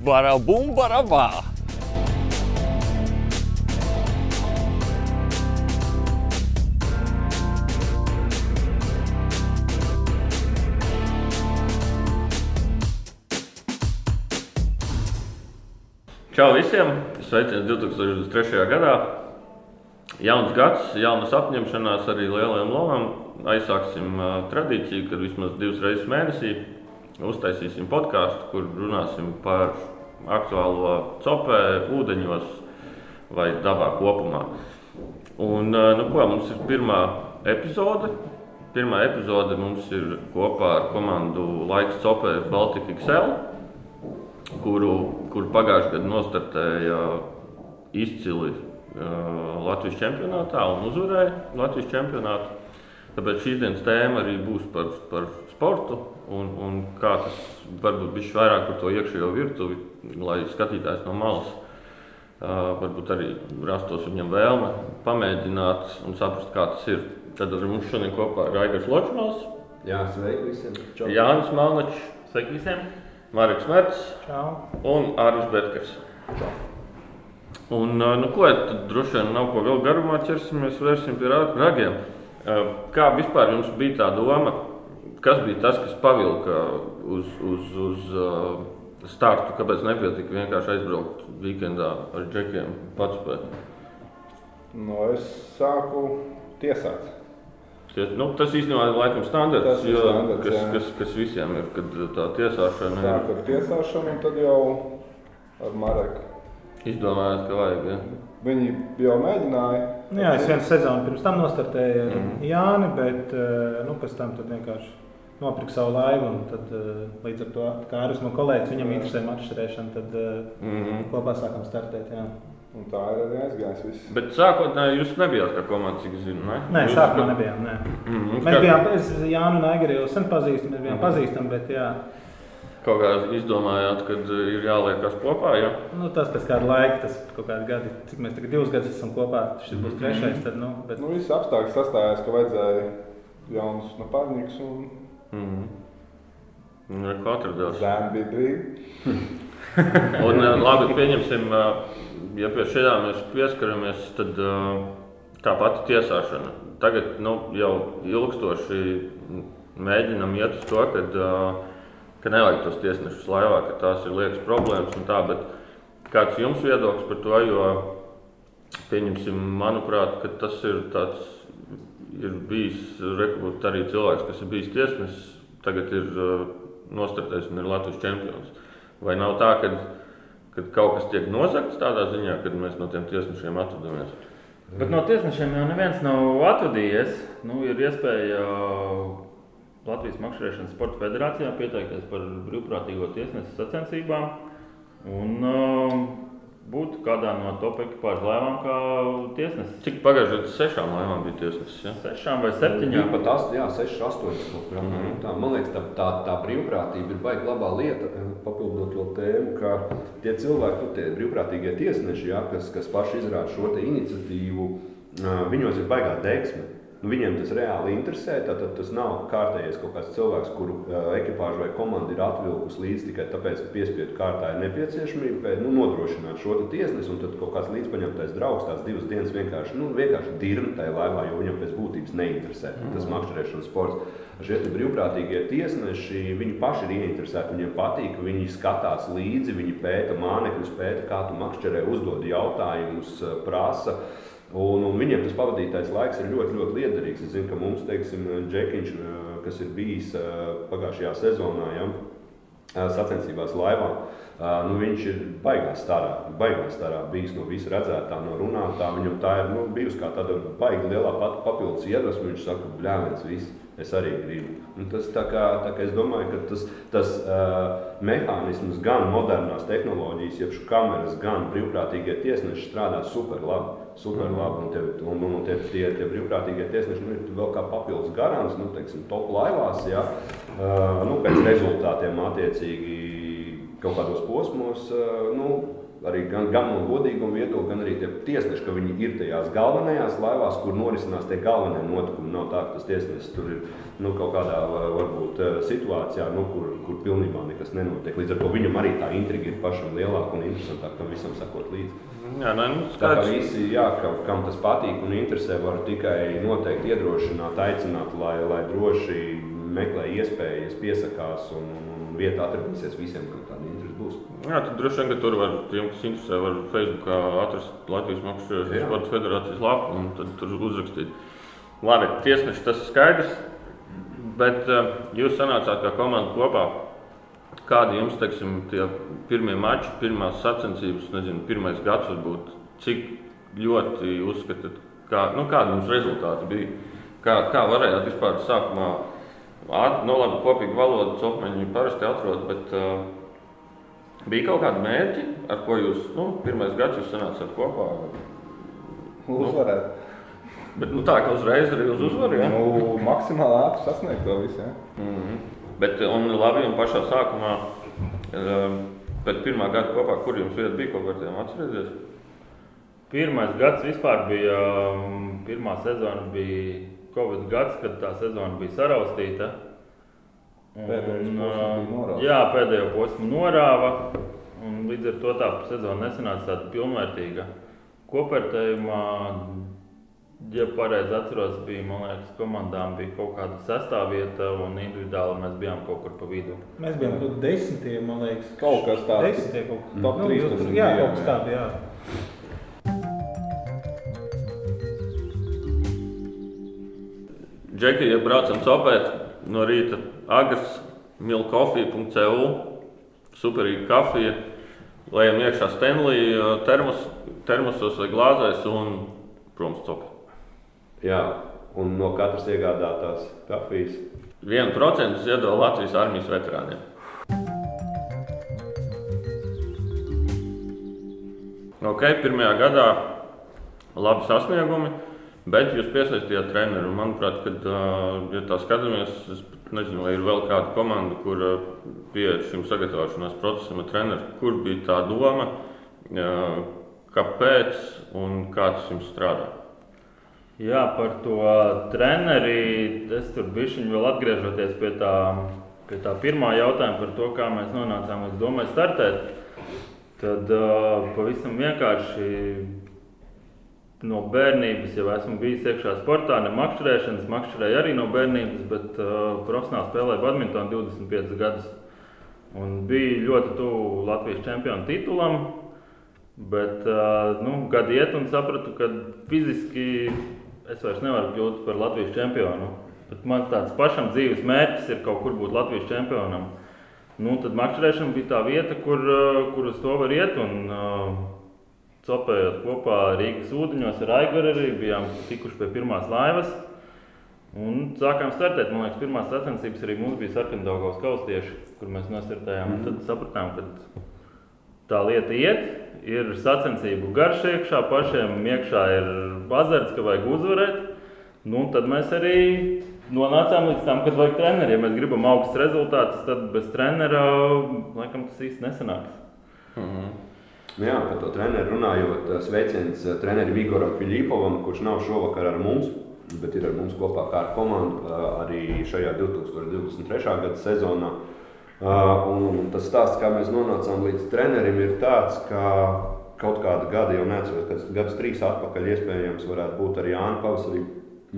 Barabum, barabā! Čau visiem! Sveiciens 2023. gadā! Jauns gads, jaunas apņemšanās arī lielajām lomām. Aizsāksim uh, tradīciju, kad vismaz divas reizes mēnesī uztaisīsim podkāstu, kur runāsim par aktuālo cepē, ūdeņos vai dabā kopumā. Un, nu, ko, mums ir pirmā epizode. Pirmā epizode mums ir kopā ar komandu Laiks Cepē Baltika XL kuru, kuru pagājušajā gadā nostartēja izcili uh, Latvijas čempionātā un uzvarēja Latvijas čempionātu. Tāpēc šīs dienas tēma arī būs par, par sportu un, un kā tas varbūt bija vairāk par to iekšējo virtuvi, lai skatītājs no malas uh, varbūt arī rastos viņam vēlme pamēģināt un saprast, kā tas ir. Tad ar mums šodien kopā ir Raigars Ločmals, Jā, sveiki visiem. Čau. Jānis Malnačs, Sveiki visiem! Marks Merts Čau! un Arvis Betkers. Un, ā, nu, ko, tad droši vien nav ko vēl garumā ķersimies, vērsim pie rag- ragiem. Kā vispār jums bija tā doma, kas bija tas, kas pavilka uz, uz, uz uh, startu? Kāpēc nepietika vienkārši aizbraukt weekendā ar džekiem pats pēc? Nu, es sāku tiesāt. Ties- Nu, tas īstenībā ir laikam standarts, Tas jo, standarts, kas, jā. kas, kas visiem ir, kad tā tiesāšana ir Sāku ar tiesāšanu, un tad jau ar Mareku. izdomājot, ka vajag. Ja? Viņi jau mēģināja. Nu, jā, es vienu sezonu pirms tam nostartēju ar Mhm. Jāni, bet eh, nu, pēc tam tad vienkārši nopirku savu laivu. un Tad, eh, līdz ar to, kā arī mans kolēģis, viņam interesē mačstrēšana, tad eh, Mm -hmm. kopā sākām startēt. Jā. Un tā ir arī aizgājis. Viss. Bet sākotnēji jūs nebijāt kā komanda, cik es zinu. Ne, Nē, Jūs sākumā kā- nebijām. Nē. Mhm, Mēs kā- bijām, es Jānu un Aigari jau sen pazīstam, mēs bijām Mhm. pazīstami, bet jā, Kaut kā izdomājāt, ka ir jāliekas kopā. Ja? nu, tas pēc kāda laika, tas kaut kādi gadi, cik mēs tagad divus gadus esam kopā, šis būs trešais. Tad, nu, bet, Nu, viss apstākļi sastājās, ka vajadzēja jaunus napārņus, un Un ar ko atradās? zēni bija. Un, eh, labi, pieņemsim, eh, ja pie šādām mēs pieskaramies, tad eh, tā pati tiesāšana. Tagad nu, jau ilgstoši mēģinam iet uz to, eh, ka nevajag tos tiesnešus laivā, ka tās ir liekas problēmas un tā, bet kāds jums viedoklis par to, jo pieņemsim, manuprāt, ka tas ir tāds, ir bijis rekrut arī cilvēks, kas ir bijis tiesnesis, tagad ir uh, nostartējis un ir Latvijas čempions. Vai nav tā, ka kad kaut kas tiek nozagts tādā ziņā, kad mēs no tiem tiesnešiem atvadāmies? Bet no tiesnešiem jau neviens nav atvadījies. Nu, ir iespēja Latvijas Makšķerēšanas sporta federācijā pieteikties par brīvprātīgo tiesnesu sacensībām un uh, būt kādā no top ekipāžu laivām kā tiesnesis. Cik pagājušajā gadā sešām laivām bija tiesnesis? Ja? Sešām vai septiņām. pat 8, jā, 6, 8. kaut kur apmēram. Mhm. Tā, man liekas, tā, tā, tā brīvprātība ir baigta labā lieta. eh, Papildinot vēl tēmu, ka tie cilvēki, nu, tie brīvprātīgie tiesneši, jā, kas, kas paši izrāda šo te iniciatīvu, viņos ir baigā deksme. Nu, viņiem tas reāli interesē. Tātad tas nav kārtējais kaut kāds cilvēks, kuru uh, ekipāža vai komanda ir atvilkusi līdzi tikai tāpēc, ka piespiedu kārtā ir nepieciešamība pēc, nu, nodrošināt šo tiesnesi. Un tad kaut kāds līdzpaņemtais draugs tās divas dienas vienkārši, nu, vienkārši dirna tajā laivā, jo viņam pēc būtības neinteresē tas makšķerēšanas sports. Šie brīvprātīgie tiesneši, viņi paši ir ieinteresēti, viņiem patīk, viņi skatās līdzi, viņi pēta mānekļus, pēta, kā tu makšķerē, uzdod jautājumus, prasa. Un, un viņiem tas pavadītais laiks ir ļoti, ļoti liederīgs. Es zinu, ka mums, teiksim, Džekiņš, eh, kas ir bijis eh, pagājušajā sezonā, ja, eh, sacensībās laivā, nu, viņš ir baigās starā, baigās starā bijis no visa redzētā, no runātā. Viņam tā ir nu, bijusi kā tāda baigta lielā papildus iedvesma. Viņš saka, bļāviens, viss. Es arī gribu. Un tas tā kā, tā kā es domāju, ka tas, tas uh, mehānisms, gan modernās tehnoloģijas, jeb šīs kameras, gan brīvprātīgie tiesneši strādā super labi. Super labi. Un, tie, un, un tie, tie, tie brīvprātīgie tiesneši nu, ir vēl kā papildus garants, nu, teiksim, top laivās, ja, uh, nu, pēc rezultātiem attiecīgi kaut kādos posmos, nu, arī gan, gan no godīguma viedokļa, gan arī tie tiesneši, ka viņi ir tajās galvenajās laivās, kur norisinās tie galvenie notikumi. Nav tā, ka tas tiesnesis tur ir nu, kaut kādā varbūt, situācijā, nu, kur, kur pilnībā nekas nenotiek. Līdz ar to viņam arī tā intriga ir pašam lielāka un interesantāka tam visam sekot līdzi. Jā, nē, nu, tā kā visi, jā, ka, kam tas patīk un interesē, var tikai noteikti iedrošināt, aicināt, lai, lai droši meklē iespējas, piesakās un, un vieta atradīsies visiem, kam tāda. Jā, tad droši vien, ka tur var, tiem, kas interesē, var Facebookā atrast Latvijas Mākslinieku sporta federācijas lapu un tad tur uzrakstīt. Labi, tiesneši tas ir skaidrs, bet uh, jūs sanācāt kā komanda kopā. Kādi jums, teiksim, tie pirmie mači, pirmās sacensības, nezinu, pirmais gads varbūt, cik ļoti uzskatāt, kā, nu, kādi jums rezultāti bija? Kā, kā varējāt vispār sākumā Nu, labi, kopīgu valodu copmeņi parasti atrod, bet uh, bija kaut kādi mērķi, ar ko jūs, nu, pirmais gads jūs sanācāt kopā? Uzvarēt. Nu, bet nu, tā, ka uzreiz arī uz uzvaru, ja? Nu, maksimāli ātri sasniegt to visu, ja? Mm -hmm. Bet, un labi, un pašā sākumā, uh, pēc pirmā gada kopā, kur jums vieta bija, ko par tiem atcerēties? Pirmais gads vispār bija, um, pirmā sezona bija Covid gads, kad tā sezona bija saraustīta. Un, un, jā, pēdējo posmu norāva. Līdz ar to tā sezona nesanāca tāda pilnvērtīga. Kopvērtējumā, ja pareizi atceros, bija liekas, komandām bija kaut kāda sastāvvieta, un individuāli mēs bijām kaut kur pa vidu. Mēs bijām kaut kādi desmitie, man liekas, kaut kas tāds. Desmitie kaut kas tāds. Nu, jā, kaut kas tāds, jā. Džeki, ja braucam copēt no rīta agrs, milkofija.cu, superīga kafija, lejam iekšā Stanley termos, termosos vai glāzēs un protams copē. Jā, un no katras iegādātās kafijas. 1% iedod Latvijas armijas veterāniem. Ok, pirmajā gadā labi sasniegumi. Bet jūs piesaistījāt treneru. Manuprāt, kad, ja tā skatāmies, es nezinu, vai ir vēl kāda komanda, kur pie šim sagatavošanās procesam treneris. Kur bija tā doma, kāpēc un kā tas jums strādā? Jā, par to treneri es tur biju vēl atgriežoties pie tā, pie tā pirmā jautājuma par to, kā mēs nonācām līdz domai startēt. Tad pavisam vienkārši no bērnības jau esmu bijis iekšā sportā, ne makšķerēšanas, makšķerēju arī no bērnības, bet uh, profesionāli spēlēju badmintonu 25 gadus. Un bija ļoti tuvu Latvijas čempionu titulam, bet uh, nu, gadi iet un sapratu, ka fiziski es vairs nevaru kļūt par Latvijas čempionu. Bet man tāds pašam dzīves mērķis ir kaut kur būt Latvijas čempionam. Nu, tad makšķerēšana bija tā vieta, kur, uh, kur uz to var iet. Un, uh, Copējot kopā Rīgas ūdeņos ar Aigaru arī bijām tikuši pie pirmās laivas. Un sākām startēt. Man liekas, pirmās sacensības arī mums bija Sarkandaugavas kaustieši, kur mēs nostartējām. Mm. Tad sapratām, ka tā lieta iet. Ir sacensību garš iekšā, pašiem iekšā ir azarts, ka vajag uzvarēt. Nu, tad mēs arī nonācām līdz tam, kad vajag treneri. Ja mēs gribam augstus rezultātus, tad bez trenera laikam tas īsti nesanāks. Mm -hmm. Jā, par to treneru runājot, sveiciens trenerim Vigoram Filipovam, kurš nav šovakar ar mums, bet ir ar mums kopā kā ar komandu arī šajā 2023. gada sezonā. Un tas stāsts, kā mēs nonācām līdz trenerim, ir tāds, ka kaut kāda gada, jau neatceros, kad gadus trīs atpakaļ iespējams varētu būt arī Jāna pavasarī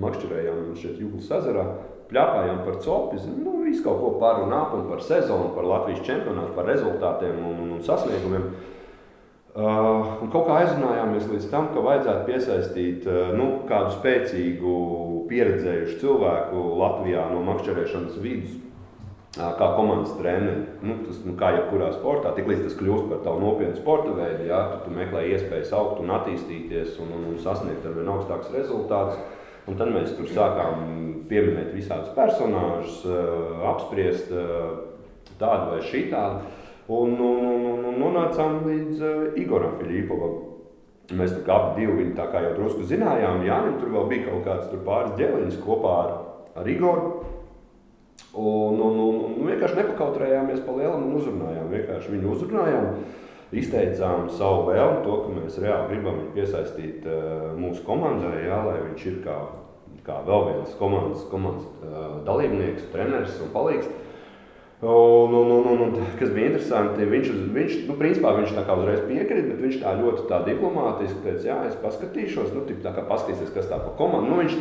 makšķerējām šeit Jūglas ezerā, pļāpājām par copi, nu, visu kaut ko par un ap un par sezonu, par Latvijas čempionātu, par rezultātiem un, un sasniegumiem. Uh, kaut kā aizrunājāmies līdz tam, ka vajadzētu piesaistīt uh, nu, kādu spēcīgu, pieredzējušu cilvēku Latvijā no makšķerēšanas vidus, uh, kā komandas treneri. Nu, tas, nu, kā jebkurā sportā, tiklīdz tas kļūst par tādu nopietnu sporta veidu, jā, tu, tu meklē iespējas augt un attīstīties un, un, un sasniegt ar vien augstākus rezultātus. Un tad mēs tur sākām pieminēt visādus personāžus, apspriest tādu vai šitādu. Un, un, un, un nonācām līdz uh, Igoram Filipovam. Mēs tā kā abi divi viņu tā kā jau drusku zinājām. Jā, tur vēl bija kaut kāds pāris ģēliņš kopā ar, ar Igoru. Un, un, un, un vienkārši nepakautrējāmies pa lielam un uzrunājām. Vienkārši viņu uzrunājām, izteicām savu vēlmu, to, ka mēs reāli gribam viņu piesaistīt uh, mūsu komandai, jā, lai viņš ir kā, kā vēl viens komandas, komandas uh, dalībnieks, treneris un palīgs. Un, un, un, un, un, kas bija interesanti, viņš, viņš, nu, principā, viņš tā kā uzreiz piekrita, bet viņš tā ļoti tā diplomātiski teica, jā, es paskatīšos, nu, tā kā paskatīsies, kas tā pa komandu. Nu, viņš,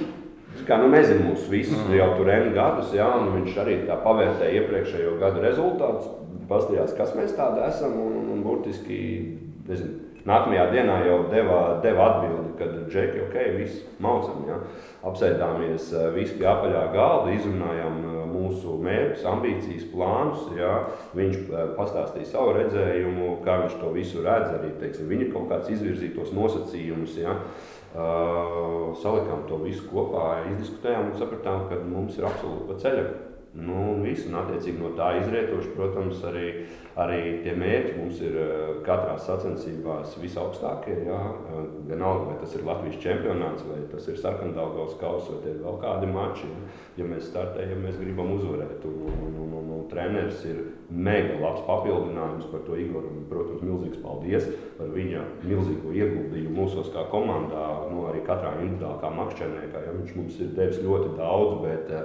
Kā, nu, nezinu, mūsu visus mm. jau tur ir gadus, jā, un viņš arī tā pavērtēja iepriekšējo gadu rezultātus, paskatījās, kas mēs tādi esam. Un, un, un burtiski, nezinu, nākamajā dienā jau deva, deva atbildi, kad džeki, ok, viss maucam. Ja. Apsēdāmies eh, visi pie apaļā galda, izrunājām eh, mūsu mērķus, ambīcijas, plānus. Ja. Viņš eh, pastāstīja savu redzējumu, kā viņš to visu redz, arī teiksim, viņa kaut kāds izvirzītos nosacījumus. Ja. Uh, salikām to visu kopā, izdiskutējām un sapratām, ka mums ir absolūti pa ceļam. Nu, un viss, un attiecīgi no tā izrietoši, protams, arī, arī tie mērķi mums ir katrā sacensībās visaugstākie. Jā. Vienalga, vai tas ir Latvijas čempionāts, vai tas ir sarkandālgals kausa, vai tie ir vēl kādi mači. Ja mēs startējam, mēs gribam uzvarēt. Un, un, un, un, un treneris ir mega labs papildinājums par to Igoram. Protams, milzīgs paldies par viņa milzīgo ieguldījumu mūsos kā komandā, nu, arī katrā individuālā kā makšķerniekā. Ja. Viņš mums ir devis ļoti daudz, bet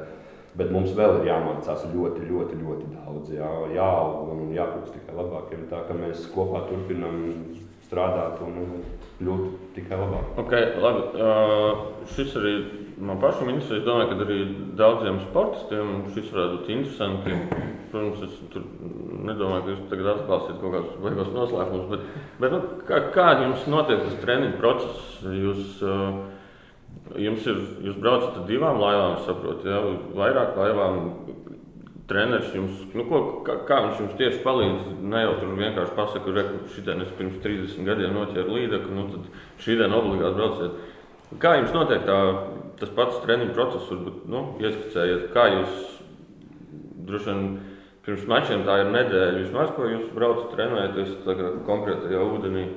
Bet mums vēl ir jāmācās ļoti, ļoti, ļoti daudz. Jā, jāaug un jākļūst tikai labākiem. Tā kā mēs kopā turpinām strādāt un kļūt tikai labāk. Okay, labi. Uh, šis arī man pašam interesē. Es domāju, ka arī daudziem sportistiem šis varētu būt interesanti. Protams, es tur nedomāju, ka jūs tagad atklāsiet kaut kādus beigās noslēpumus. Bet, bet nu, kā, kā jums notiek tas treniņu process? Jūs, uh, Jums ir, jūs braucat ar divām laivām, saprotat, ja vairāk laivām. Treneris jums, nu, ko, kā, kā viņš jums tieši palīdz? Ne jau tur vienkārši pasakā, ka šī diena pirms 30 gadiem noķēra līdzekli, nu tad šī diena obligāti brauciet. Kā jums notiek tā, tas pats treniņu process, varbūt nu, ieskicējiet, kā jūs droši vien pirms mačiem tā ir nedēļa vismaz, ko jūs braucat trenēties konkrētajā ūdenī.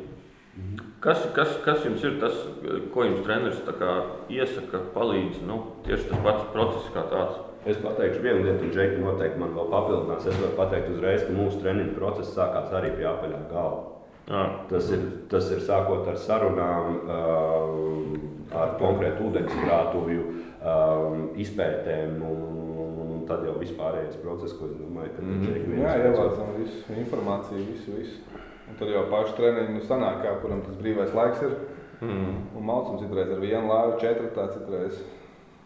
Kas, kas, kas jums ir tas, ko jums treneris iesaka, palīdz? Nu, tieši tas pats process kā tāds. Es pateikšu vienu lietu, un Džeki noteikti man vēl papildinās. Es varu pateikt uzreiz, ka mūsu treniņu process sākās arī pie apaļā galva. Ah. Tas, ir, tas ir sākot ar sarunām, uh, ar konkrētu ūdenskrātuvju, um, izpētēm un, un, un tad jau vispārējais process, ko es domāju, ka mm -hmm. Jā, ievācam visu informāciju, visu, visu. Un tad jau pašu treniņu nu, sanāk, kā, kuram tas brīvais laiks ir. Mm. Un mācām citreiz ar vienu lāvu, četratā, citreiz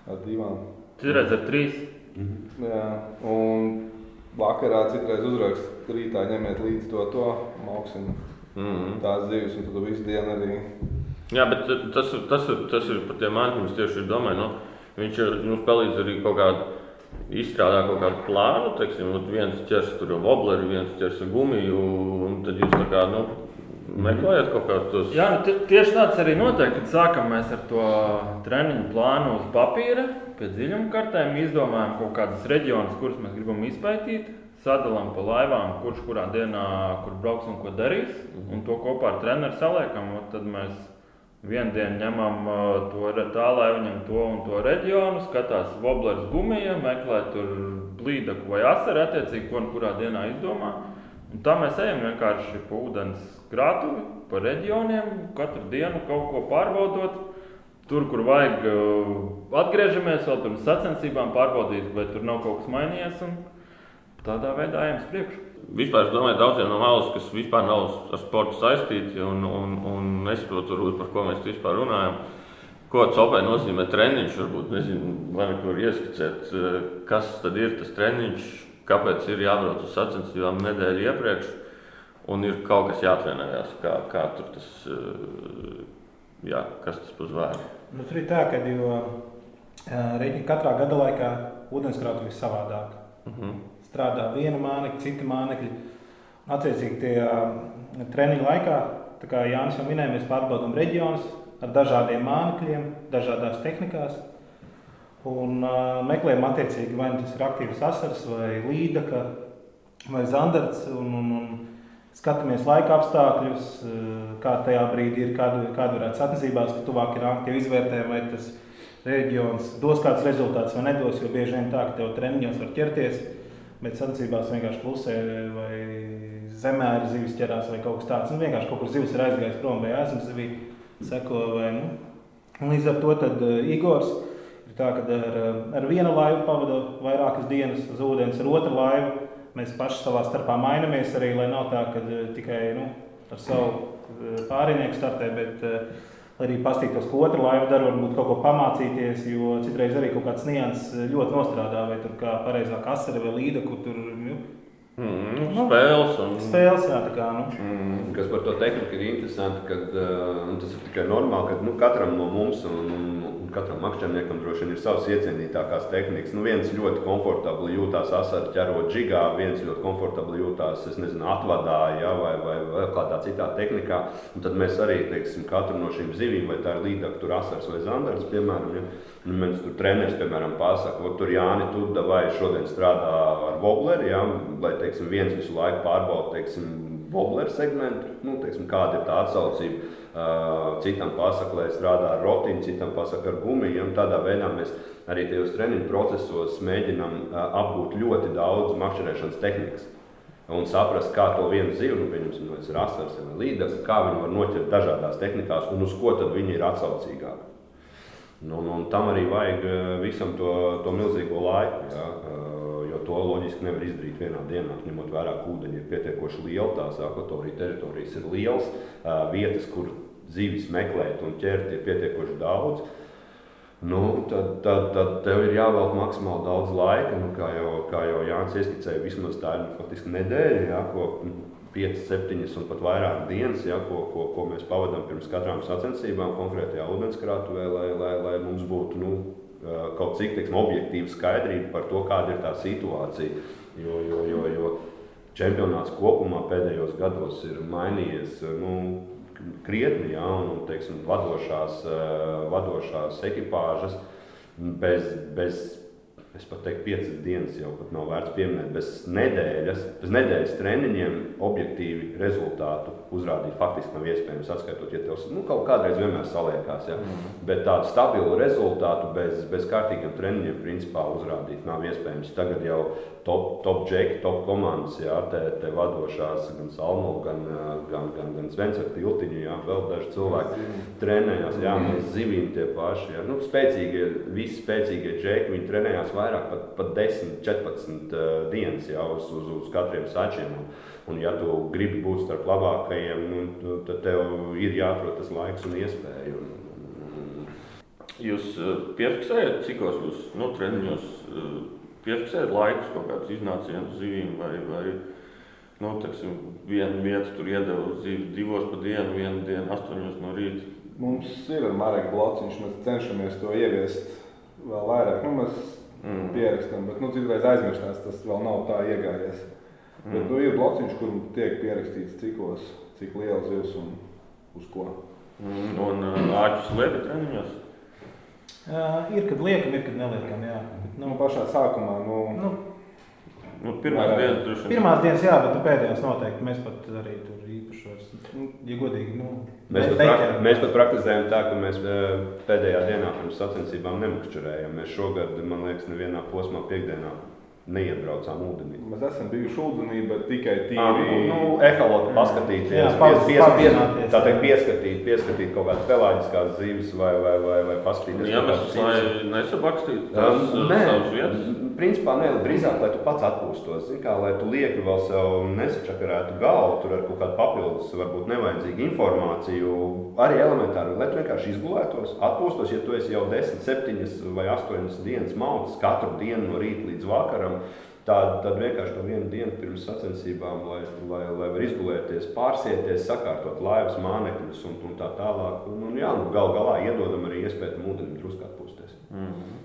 ar divām. Citreiz ar trīs. Mm -hmm. Jā, un vakarā citreiz uzrakst, rītā ņemiet līdzi to, to mauksim mm tās zivis, un tad visu dienu arī. Jā, bet tas, tas, tas, tas ir par tiem māksliem, es tieši domāju, nu, viņš jums palīdz arī kaut kādu izstrādā kaut kādu plānu, teiksim, viens ķers tur wobleri, viens ķers gumiju, un tad jūs tā kā, nu, meklējat kaut kādus. Jā, nu, tieši tāds arī notiek, kad sākam mēs ar to treniņu plānu uz papīra, pie dziļuma kartēm, izdomājam kaut kādus reģionus, kurus mēs gribam izpētīt, sadalām pa laivām, kurš kurā dienā, kur brauks un ko darīs, un to kopā ar treneru saliekam, un tad mēs Vienu dienu ņemam to tā, lai viņam to un to reģionu, skatās voblers gumija, meklē tur blīdaku vai asaru, attiecīgi, ko un kurā dienā izdomā. Un tā mēs ejam vienkārši pa ūdens krātuvi, pa reģioniem, katru dienu kaut ko pārbaudot. Tur, kur vajag, atgriežamies vēl pirms sacensībām, pārbaudīt, vai tur nav kaut kas mainījies. Tādā veidā ejam uz priekšu vispār, es domāju, daudziem no malas, kas vispār nav ar sportu saistīti un, un, un nesaprot, varbūt, par ko mēs vispār runājam. Ko copai nozīmē treniņš? Varbūt nezinu, man kur ieskicēt, eh, kas tad ir tas treniņš, kāpēc ir jābrauc uz sacensībām nedēļu iepriekš, un ir kaut kas jātrenējās, kā, kā tur tas, eh, jā, kas tas uzvēr. Nu, tur ir tā, ka jo, uh, katrā gada laikā ūdenskrātuve ir savādāka. Uh mhm. -huh strādā viena mānekļa, cita mānekļa. Attiecīgi, tie um, treniņu laikā, kā Jānis jau minēja, mēs pārbaudām reģionus ar dažādiem mānekļiem, dažādās tehnikās. Un uh, meklējam, attiecīgi, vai nu tas ir aktīvs asars, vai līdaka, vai zandarts. Un, un, un skatāmies laika apstākļus, uh, kā tajā brīdī ir, kāda, kāda varētu sacensībās, ka tuvāk ir aktīvi izvērtējumi, vai tas reģions dos kāds rezultāts vai nedos. Jo bieži vien tā, ka tev treniņos var ķerties Bet sacensībās vienkārši klusē, vai zemē ir zivs ķerās, vai kaut kas tāds. Nu, vienkārši kaut kur zivs ir aizgājis prom, vai esmu zivī seko. Vai, nu. Un līdz ar to tad, uh, Igors ir tā, ka ar, ar vienu laivu pavada vairākas dienas uz ūdens, ar otru laivu mēs paši savā starpā mainamies arī, lai nav tā, ka uh, tikai nu, ar savu pārinieku startē. Bet, uh, arī paskatīties, ko otra laiva dara, varbūt kaut ko pamācīties, jo citreiz arī kaut kāds nianses ļoti nostrādā, vai tur kā pareizāk asara vai līda, kur tur nu, Mm, nu, spēles. Un... Spēles, jā, kā. Nu. Mm, kas par to tehniku ir interesanti, kad uh, tas ir tikai normāli, ka nu, katram no mums un, un, katram makšķerniekam droši vien ir savas iecienītākās tehnikas. Nu, viens ļoti komfortabli jūtās asaru ķerot žigā, viens ļoti komfortabli jūtās, es nezinu, atvadā, ja, vai, vai, vai kādā citā tehnikā. Un tad mēs arī, teiksim, katru no šīm zivīm, vai tā ir līdaka, tur asars vai zandars, piemēram, ja, nu, mēs tur treneris, piemēram, pasaka, tur Jāni, tu vai šodien strādā ar wobleri, ja, lai, teiksim, viens visu laiku pārbauda, teiksim, wobleru segmentu, nu, teiksim, kāda ir tā atsaucība. Citam pasakā, lai strādā ar rotiņu, citam pasakā ar gumiju. Tādā veidā mēs arī tajos treniņu procesos mēģinām apgūt ļoti daudz makšķerēšanas tehnikas. Un saprast, kā to vienu zivu, nu, pieņemsim, no asars vai līdera, kā viņi var noķert dažādās tehnikās un uz ko tad viņi ir atsaucīgāki. Nu, un, un tam arī vajag visam to, to milzīgo laiku. Ja? To loģiski nevar izdarīt vienā dienā, ņemot vērā, ka ūdeņi ir pietiekoši lieli, tās akvatorija teritorijas ir lielas, vietas, kur zivis meklēt un ķert ir pietiekoši daudz, nu, tad, tad, tad tev ir jāvelk maksimāli daudz laika. Nu, kā, jau, kā jau Jānis ieskicēja, vismaz tā ir faktiski nedēļa, ja, ko 5, 7 un pat vairāk dienas, ja, ko, ko, ko mēs pavadām pirms katrām sacensībām konkrētajā ūdenskrātuvē, lai, lai, lai mums būtu nu, kaut cik teiksim, objektīva skaidrība par to, kāda ir tā situācija. Jo, jo, jo, jo čempionāts kopumā pēdējos gados ir mainījies. Nu, krietni, ja, un teiksim, vadošās, eh, vadošās ekipāžas bez, bez es pat teiktu, piecas dienas jau pat nav vērts pieminēt. Bez nedēļas, bez nedēļas treniņiem objektīvi rezultātu uzrādīt faktiski nav iespējams. Atskaitot, ja tev nu, kaut kādreiz vienmēr saliekās, ja? mm. bet tādu stabilu rezultātu bez, bez kārtīgiem treniņiem principā uzrādīt nav iespējams. Tagad jau top, top džeki, top komandas, jā, te, te vadošās gan Salmo, gan, gan, gan, gan Svenska Tiltiņu, jā, vēl daži cilvēki trenējās, jā, mēs zivīm tie paši, jā, nu, spēcīgie, visi spēcīgie džeki, viņi trenējās vairāk, pat, pat 10, 14 uh, dienas jau uz, uz, uz katriem sačiem. Un, un, ja tu gribi būt starp labākajiem, nu, tad tev ir jāatrod tas laiks un iespēja. Un, Jūs piefiksējat, cikos jūs nu, treniņos piefiksējat laikus, kaut kādus iznācienus zivīm vai, vai nu, teksim, vienu vietu tur iedeva zivi divos pa dienu, vienu dienu, astoņos no rīta. Mums ir ar Marku Blociņš, mēs cenšamies to ieviest vēl vairāk. Nu, mēs mm. pierakstam, bet nu, citreiz aizmirstās, tas vēl nav tā iegājies. Mm. Bet nu, ir blociņš, kur tiek pierakstīts, cikos, cik liels zivs un uz ko. Mm. Un uh, āķus liekat treniņos? Uh, ir, kad liekam, ir, kad neliekam, jā. Bet, nu, nu, pašā sākumā, nu, nu, Nu, pirmās jā, dienas droši. Pirmās dienas, jā, bet pēdējās noteikti mēs pat arī tur īpaši vairs, nu, ja godīgi, nu, mēs, pat prak mēs pat praktizējam tā, ka mēs pēdējā dienā pirms sacensībām nemakšķerējam. Mēs šogad, man liekas, nevienā posmā piekdienā neiebraucām ūdenī. Mēs esam bijuši ūdenī, bet tikai tīri. Ah, nu, nu, eholotu paskatīties, pies, pies, pies, tā teikt, pieskatīt, pieskatīt kaut kādas pelāģiskās zīves vai, vai, vai, vai paskatīties. Jā, mēs lai nesabakstītu tās um, nē, savas vietas. Principā nē, drīzāk, lai tu pats atpūstos, zin kā, lai tu lieki vēl sev nesačakarētu galvu, tur ar kaut kādu papildus, varbūt nevajadzīgu informāciju, arī elementāri, lai tu vienkārši izgulētos, atpūstos, ja tu esi jau 10, 7 vai 8 dienas mauts katru dienu no rīta līdz vakaram, Tad, tad vienkārši no vienu dienu pirms sacensībām, lai, lai, lai var izgulēties, pārsieties, sakārtot laivas, mānekļus un, un tā tālāk. Un, un jā, nu, gal galā iedodam arī iespēju tam ūdenim drusku atpūsties. Mm -hmm.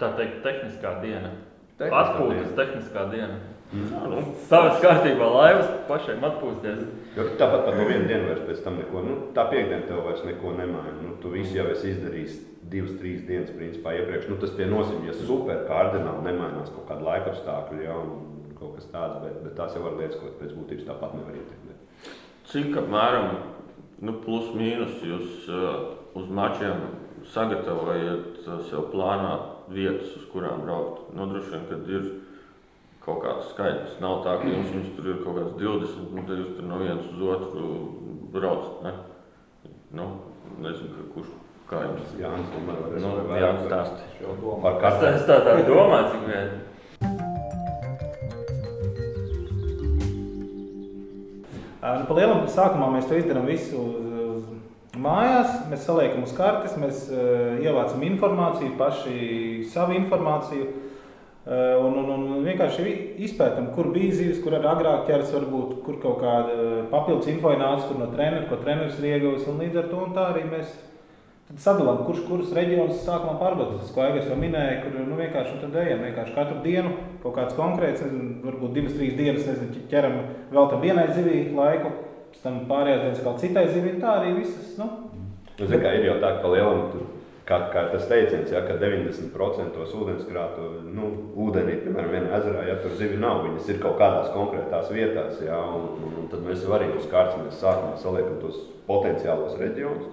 Tā teikt, tehniskā diena. Tehniskā Atpūtas diena. tehniskā diena. Mm. Nu, Savas kārtībā laivas pašiem atpūsties. Jo tāpat par no vienu dienu vairs pēc tam neko, nu, tā piekdiena tev vairs neko nemaina. Nu, tu visu jau esi izdarījis divas, trīs dienas principā, iepriekš. Nu, tas nozīmē, ja super kardināli nemainās kaut kāda laika apstākļi ja, un kaut kas tāds, bet, bet tās jau var lietas, ko pēc būtības tāpat nevar ietekmēt. Cik apmēram nu, plus mīnus jūs uh, uz mačiem sagatavojat uh, sev plānā vietas, uz kurām braukt? Nu, droši vien, kad ir kaut kāds skaitlis. Nav tā, ka jums, jums tur ir kaut kāds 20, un tad jūs tur no vienas uz otru braucat. Ne? Nu, nezinu, kurš kā jums. Jānis, man var Nu, vairāk Jānis stāsti. Par Es katru. tā, es tā, tā domāju, cik vien. Nu, pa lielam sākumā mēs to izdarām visu mājās. Mēs saliekam uz kartes, mēs uh, ievācam informāciju, paši savu informāciju. Uh, un, un, un vienkārši izpētām, kur bija zīves, kur arī agrāk ķeras, varbūt kur kaut kāda papildus info nācis, kur no treneru, ko treneris ir ieguvis. Līdz ar to arī mēs sadalām, kurš kurus reģionus sākumā pārbaudīt. Tas, ko Aigars jau minēja, kur nu, vienkārši tad ejam vienkārši katru dienu kaut kāds konkrēts, nezinu, varbūt divas, trīs dienas, nezinu, ķeram vēl tam vienai zivī laiku, pēc tam pārējās dienas kaut citai zivī. Tā arī visas. Nu, Nu, zini, kā ir jau tā, ka lielam, tur, kā, kā tas teiciens, ja, ka 90% ūdenskrātu, nu, ūdenī, piemēram, vienā ezerā, ja tur zivi nav, viņas ir kaut kādās konkrētās vietās, ja, un, un, un tad mēs arī uz kārtas mēs sākumā saliekam tos potenciālos reģionus.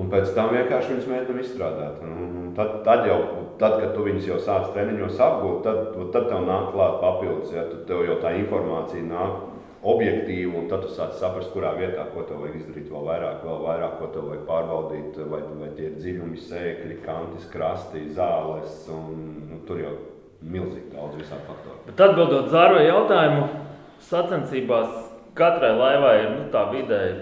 Un pēc tam vienkārši viņas mēģinām izstrādāt. Un, un tad, tad, jau, tad, kad tu viņus jau sāc treniņos apgūt, tad, tad tev nāk klāt papildus. Ja, tad tev jau tā informācija nāk objektīvi, un tad tu sāc saprast, kurā vietā, ko tev vajag izdarīt vēl vairāk, vēl vairāk, ko tev vajag pārbaudīt, vai, vai tie ir dziļumi, sēkļi, kantis, krasti, zāles, un nu, tur jau milzīgi daudz visādi faktori. Bet atbildot Zāro jautājumu, sacensībās katrai laivai ir nu, tā vidēji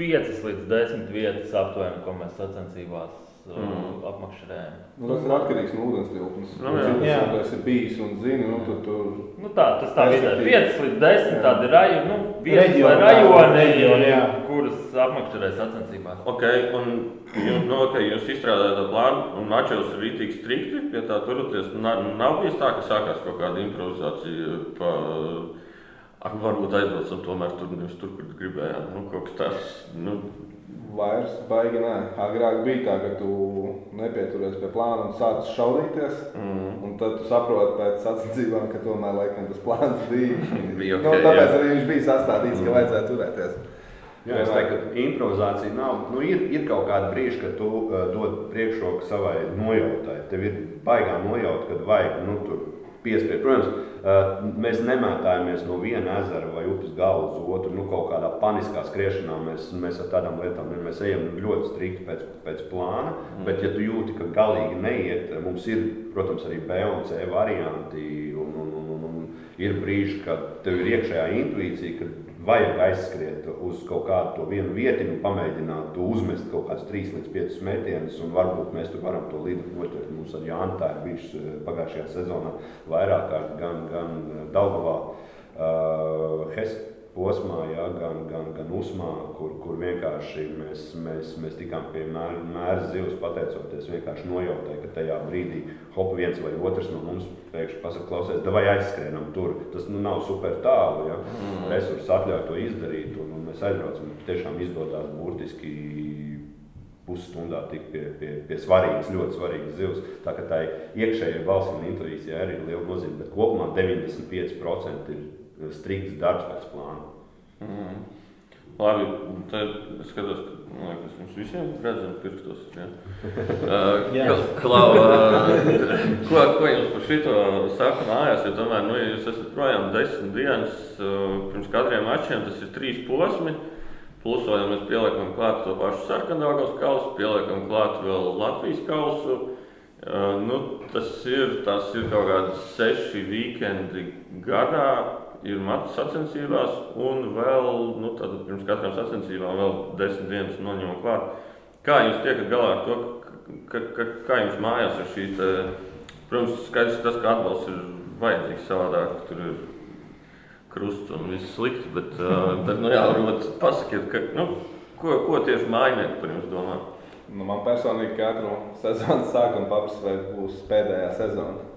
5 līdz 10 vietas aptuveni, ko mēs sacensībās mm. apmakšķerējam. Nu, tas ir atkarīgs no ūdens tilpnes. Nu, jā. Jā. tas esi bijis un zini, nu, tad tur Nu, tā, tas tā vidēji Respektīvi. 5 līdz 10 tādi raju, nu, vietas vai Reģioni, rajoni, reģioni, jā. kuras apmakšķerē sacensībās. Ok, un jūs, nu, okay, jūs izstrādājat to plānu, un mačos ir rītīgi strikti pie tā turaties. Na- Nav bijis tā, ka sākās kaut kāda improvizācija. Pa, Ak, varbūt aizbraucam tomēr tur, nevis tur, kur gribējām. Nu, kaut kas tāds. Nu, vairs baigi nē. Agrāk bija tā, ka tu nepieturies pie plāna un sāc šaudīties. mm, Un tad tu saproti pēc sacensībām, ka tomēr laikam, tas plāns bija. Bija ok, nu, tāpēc jā. arī viņš bija sastādīts, ka vajadzēja turēties. Jā, es teiktu, ka improvizācija nav. Nu, ir, ir kaut kāda brīža, kad tu uh, dod priekšroku savai nojautai. Tev ir baigā nojauta, kad vajag nu, tur piespiest. Protams, mēs nemētājamies no viena ezera vai upes gala uz otru. Nu, kaut kādā paniskā skriešanā mēs, mēs ar tādām lietām mēs ejam ļoti strikti pēc, pēc plāna. Mm. Bet, ja tu jūti, ka galīgi neiet, mums ir, protams, arī B un C varianti. Un, un, un, un, un ir brīži, kad tev ir iekšējā intuīcija, ka vajag aizskriet uz kaut kādu to vienu vietiņu, pamēģināt to uzmest kaut kādus 3 līdz 5 metienus, un varbūt mēs tur varam to līdzi noķert. Mums ar Jānu tā ir bijis eh, pagājušajā sezonā vairāk kārt gan, gan Daugavā, uh, Hes posmā, ja, gan, gan, gan Usmā, kur, kur vienkārši mēs, mēs, mēs tikām pie mēra, mēra zivs, pateicoties vienkārši nojautai, ka tajā brīdī hop viens vai otrs no mums pēkšņi pasaka, klausies, vai aizskrienam tur. Tas nu, nav super tālu, ja mm. resursi atļauj to izdarīt, un, un mēs aizbraucam. Tiešām izdodas burtiski pusstundā tik pie, pie, pie svarīgas, ļoti svarīgas zivs. Tā kā tā iekšējai balss un intuīcijai arī ir liela nozīme, bet kopumā 95% ir strikts darbs pēc plāna. mm. Labi, tad es skatos, ka liekas, mums visiem redzam pirkstos. Ja? Uh, Klau, uh, ko, ko jums par šito saka mājās? Jo tomēr, nu, ja jūs esat projām desmit dienas, uh, pirms kadriem mačiem tas ir trīs posmi. Plus ja mēs pieliekam klāt to pašu sarkanākos kausu, pieliekam klāt vēl Latvijas kausu. Uh, nu, tas, ir, tas ir kaut kādi seši vīkendi gadā, ir matas sacensībās, un vēl nu, pirms katrām sacensībām vēl desmit dienas noņemam klāt. Kā jūs tiekat galā ar to, ka, ka, kā jums mājās ir šī, te, protams, skaidrs tas, ka atbalsts ir vajadzīgs savādāk, tur ir krusts un viss slikti, bet, uh, bet nu, jā, varbūt pasakiet, ka, nu, ko, ko tieši mājnieki par jums domā? Nu, man personīgi katru sezonas sākumu paprasa, vai būs pēdējā sezona.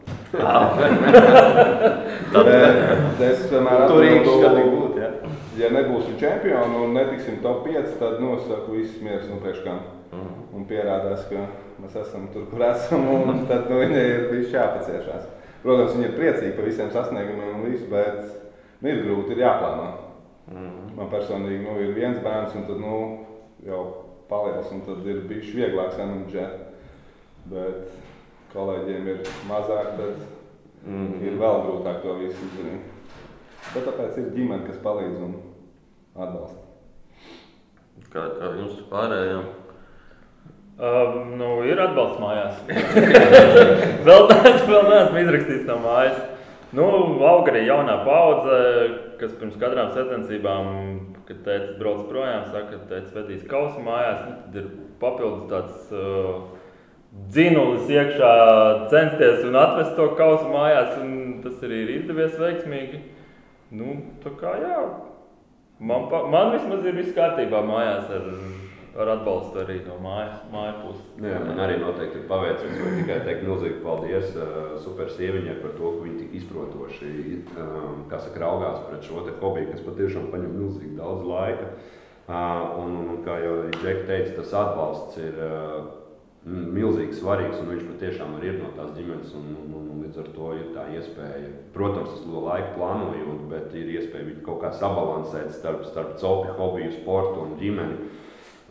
Bet es vienmēr skatīgi būt, ja? ja nebūsim čempioni un netiksim top 5, tad nosaku visus mierus un priekškām. Un pierādās, ka mēs esam tur, kur esam, un tad nu, viņai ir bijis jāpaciešās. Protams, viņi ir priecīgi par visiem sasniegumiem un visu, bet nu, ir grūti, ir jāplāno. Man personīgi nu, ir viens bērns, un tad nu, jau paliels, un tad ir bijis vieglāk samanģēt. Bet kolēģiem ir mazāk, tad Mm -hmm. Ir vēl grūtāk to visu izdarīt. Bet tāpēc ir ģimene, kas palīdz un atbalsta. Kā, kā jums pārējām? Um, nu, ir atbalsts mājās. vēl tāds vēl neesmu izrakstījis no mājas. Nu, aug arī jaunā paudze, kas pirms katrām sacensībām, kad teica, brauc projām, saka, ka teica, vedīs kausu mājās. Nu, tad ir papildus tāds uh, dzinulis iekšā, censties un atvest to kausu mājās, tas arī ir izdevies veiksmīgi. Nu, kā jā, man, man vismaz ir viss kārtībā mājās ar ar atbalstu arī no mājas, mājas puses. Nu jā, man arī noteikti ir paveicies. Es tikai teikt milzīgi paldies uh, super sieviņai par to, ka viņa tik izprotoši um, saka, raugās pret šo hobiju, kas patiešām paņem milzīgi daudz laika. Uh, un, un, kā jau Džeki teica, tas atbalsts ir uh, milzīgi svarīgs, un viņš patiešām ir no tās ģimenes. Un, un, un, un līdz ar to ir tā iespēja, protams, tas no laika plānojot, bet ir iespēja viņu kaut kā sabalansēt starp, starp copi, hobiju, sportu un ģimeni.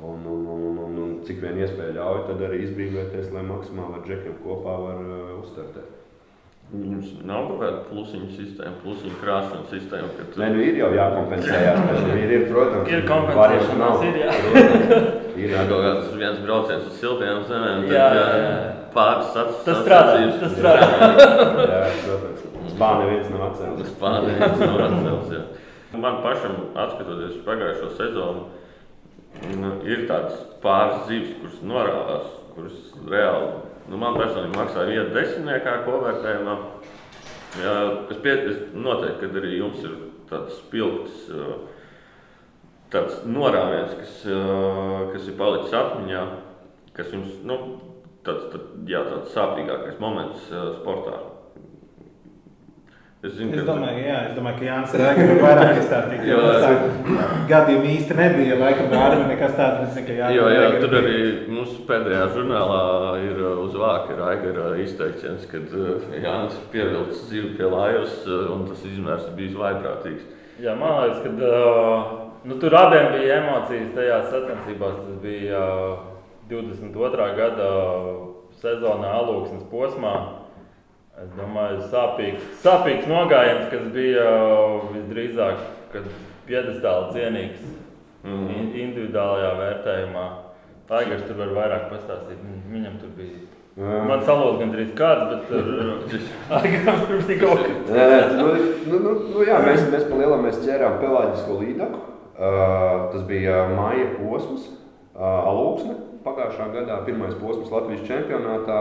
Un, un, un, un, un cik vien iespēja ļauj, tad arī izbrīvoties, lai maksimāli ar džekiem kopā var uh, uzstartēt. Jums nav kaut kāda plusiņu sistēma, plusiņu krāšņu sistēma. Kad... Nē, nu ir jau jākompensējās. ir, ir, protams, ir kompensēšanās, ir, jā. Ir jā, kaut kāds viens brauciens uz siltajām zemēm. Jā, jā, jā. Pāris sats, tas strādā. Tas strādā. jā, protams. Spāni viens nav atcēlis. Spāni viens nav atcēlis, Man pašam, atskatoties pagājušo sezonu, Nu, ir tādas pāris zīves, kuras norādās, kuras reāli nu, man personīgi maksā vienu desmitniekā kopvērtējumā. Jā, es piekrītu, noteikti, ka arī jums ir tāds spilgts, tāds norāviens, kas, kas ir palicis atmiņā, kas jums nu, tāds, tā, jā, tāds sāpīgākais moments sportā. Es, zinu, es, domāju, jā, es domāju, ka Jānis Rēgers ir vairāk izstāstījis. jo tā gadījumi īsti nebija. Laikam Bārbi nekas tāds, bet zinu, ka jā, jā, tur arī mūsu pēdējā žurnālā ir uh, uz vāka Rēgera izteiciens, kad uh, Jānis ir pievilcis dzīvi pie lājus uh, un tas izmērs ir bijis vaiprātīgs. Jā, man liekas, ka nu, tur abiem bija emocijas tajās sacensībās. Tas bija 22. gada sezonā alūksnes posmā. Es domāju, sāpīgs, sāpīgs nogājiens, kas bija visdrīzāk piedestāli cienīgs mm -hmm. individuālajā vērtējumā. Taigars tur var vairāk pastāstīt. Viņam tur bija. Jā. Man salūza gandrīz kāds, bet Aigaram tur bija kaut kas nu, nu, nu, jā, mēs, mēs pa lielam mēs ķērām pelāģisko līdaku. Uh, tas bija māja posms, uh, alūksne pagājušā gadā pirmais posms Latvijas čempionātā.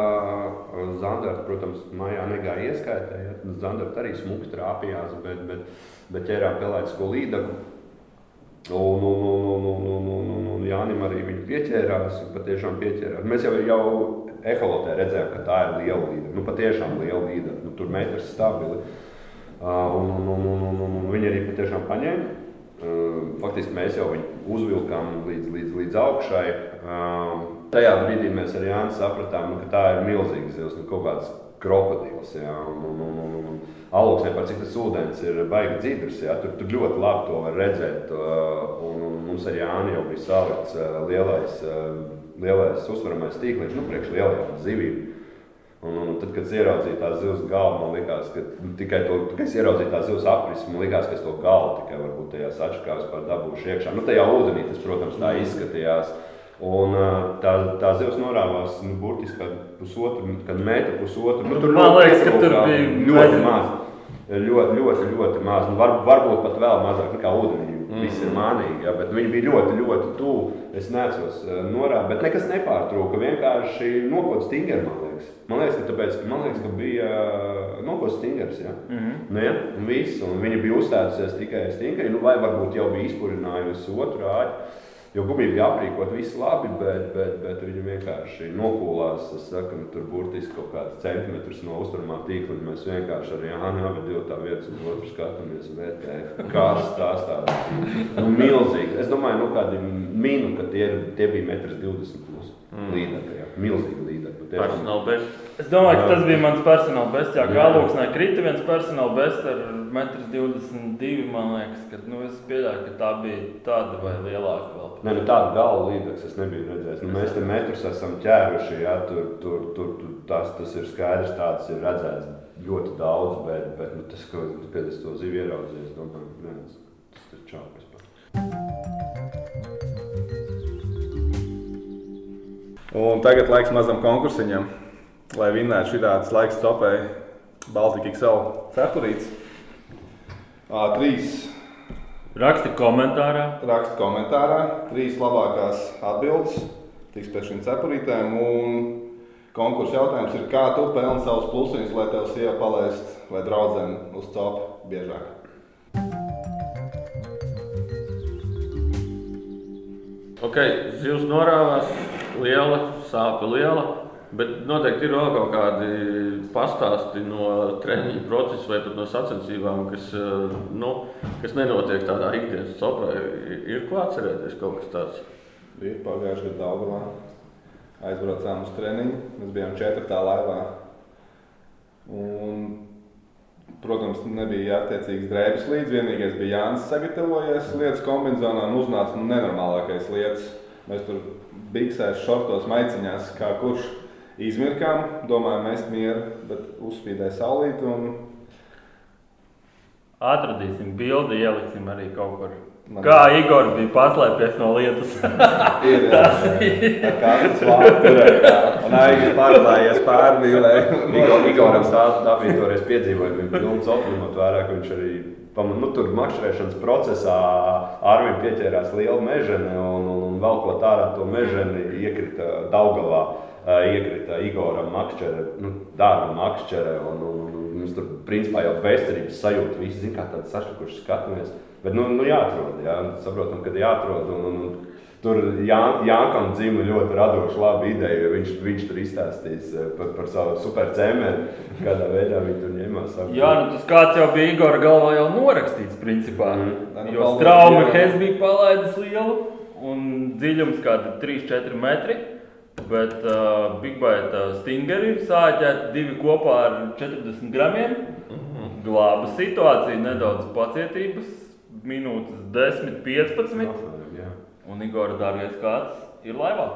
Zandarta, protams, mājā negāja ieskaitē. Ja? Zandarta arī smuki trāpījās, bet, bet, bet ķērām pelēcisko līdagu. Un, un, un, un, un, un, un, un, un Jānis arī viņu pieķērās. Patiešām pieķērās. Mēs jau, jau eholotē redzējām, ka tā ir liela līnija. Nu, patiešām liela līnija. Nu, tur metrs stabili. Uh, un, un, un, un, un, un viņi arī patiešām paņēma. Uh, faktiski mēs jau viņu uzvilkām līdz, līdz, līdz augšai. Um, tajā brīdī mēs ar Jānu sapratām, nu, ka tā ir milzīga zivs, nu, kaut kāds krokodils. Jā, un, un, un, un, un aluksnē par cik tas ūdens ir baigi dzidrs, jā, tur, tur ļoti labi to var redzēt. Uh, un, un mums ar Jānu jau bija salikts lielais, lielais uzvaramais tīkliņš, nu, priekš lielajām zivīm. Un, un tad, kad es ieraudzīju tās zivs galvu, man liekas, ka tikai to, kad es ieraudzīju tās zivs apris, man liekas, ka es to galvu tikai varbūt tajā sačakās par dabūšu iekšā. Nu, tajā ūdenī tas, protams, tā izskatījās. Un tā, tā zivs norāvās nu, burtiski pusotru, kad metru pusotru. Nu, tur man liekas, ka tur bija ļoti maz. Ļoti, ļoti, ļoti maz. Nu, var, varbūt pat vēl mazāk nekā ūdenī. Mm. Viss ir mānīgi, ja, bet viņi bija ļoti, ļoti tuvu. Es nesos norādīt, bet nekas nepārtrūka. Vienkārši nokots stingri, man liekas. Man liekas, ka, tāpēc, man liekas, ka bija nokots stingrs. Ja? Mm -hmm. nu, ja? un, viss, un viņa bija uzstājusies tikai stingri, nu, vai varbūt jau bija izpurinājusi otru āķi. Jo gumija bija aprīkota, viss labi, bet, bet, bet viņi vienkārši nokūlās. Es saku, nu, tur burtiski kaut kāds centimetrs no uzturmā tīkla. Mēs vienkārši ar Jānu divi tā vietas uz otru skatāmies, vērtējam, kāds tās tādas. Nu, milzīgi. Es domāju, nu kādi minu, ka tie, tie bija metrs 20 plus mm. līdzekļi. Milzīgi līdzekļi. Personāla best. Es domāju, ka tas bija mans personāla best. Jā, galvā krita viens personāla best ar 1,22 m. Man liekas, ka nu, es pieļauju, ka tā bija tāda vai lielāka vēl. Nē, nu, tādu galvu līdzekļu es nebiju redzējis. Nu, mēs tam metrus esam ķēruši, ja tur, tur, tur, tur tas, tas ir skaidrs, tāds ir redzēts ļoti daudz, bet, bet nu, tas, ko tu pēc to zivju ieraudzīji, es domāju, nē, tas, tas ir čāpes. Un tagad laiks mazam konkursiņam, lai vinnētu šī tāds laiks stopēji Baltika XL cepurītes. Trīs Raksti komentārā. raksta komentārā, trīs labākās atbildes tiks pēc šīm cepurītēm. Un konkursa jautājums ir, kā tu pelni savus plusiņus, lai tev sieva palaist vai draudzene uz copu biežāk. Ok, zivs norāvās, liela, sāpe liela. Bet noteikti ir vēl kaut kādi pastāsti no treniņa procesa vai pat no sacensībām, kas, eh, nu, kas nenotiek tādā ikdienas copā. Ir ko atcerēties kaut kas tāds. Ir pagājušajā gadā Daugavā. Aizbraucām uz treniņu. Mēs bijām četrtā laivā. Un, protams, nebija attiecīgs drēbes līdzi. Vienīgais bija Jānis sagatavojies lietas kombinācijā un uznāca nu, nenormālākais lietas. Mēs tur biksēs, šortos, maiciņās, kā kurš izmirkām, domājām, mēs mieru, bet uzspīdēja saulīt. Un... Atradīsim bildi, ieliksim arī kaut kur. Man- Kā Igor bija paslēpies no lietas. Ir tā kā tas vārds, un Aigi pārklājies pārvīlē. Igor- Igoram tā, tā bija toreiz piedzīvojumi, bija pilns optimot vērā, ka viņš arī nu, tur makšķerēšanas procesā Arvim pieķērās liela mežene un, un, un velkot ārā to meženi iekrita Daugavā. Ā, Iekrita Igoram makšķere, nu, dārga makšķere, un, un, un mums tur principā jau vēsturības sajūta, visi zin, kā tāds sašķelkuši skatāmies. Bet, nu, nu jāatrod, jā, saprotam, kad jāatrod, un, un, un Tur Jā, Jānkam dzimta ļoti radoša, laba ideja. Viņš, viņš tur izstāstīs eh, par, par savu supercēmēnu, kādā veidā viņi tur ņēmās. ap- Jā, nu tas kāds jau bija Igor galvā jau norakstīts, principā. Nu, Jo strauma. Hez bija palaidis lielu un dziļums kādi 3-4 metri. Bet uh, Big Bite stingeri sāķēti divi kopā ar 40 gramiem. Glāba situāciju, nedaudz pacietības, minūtes 10, 15. Jā. Un Igor, dārgais, kāds ir laivā?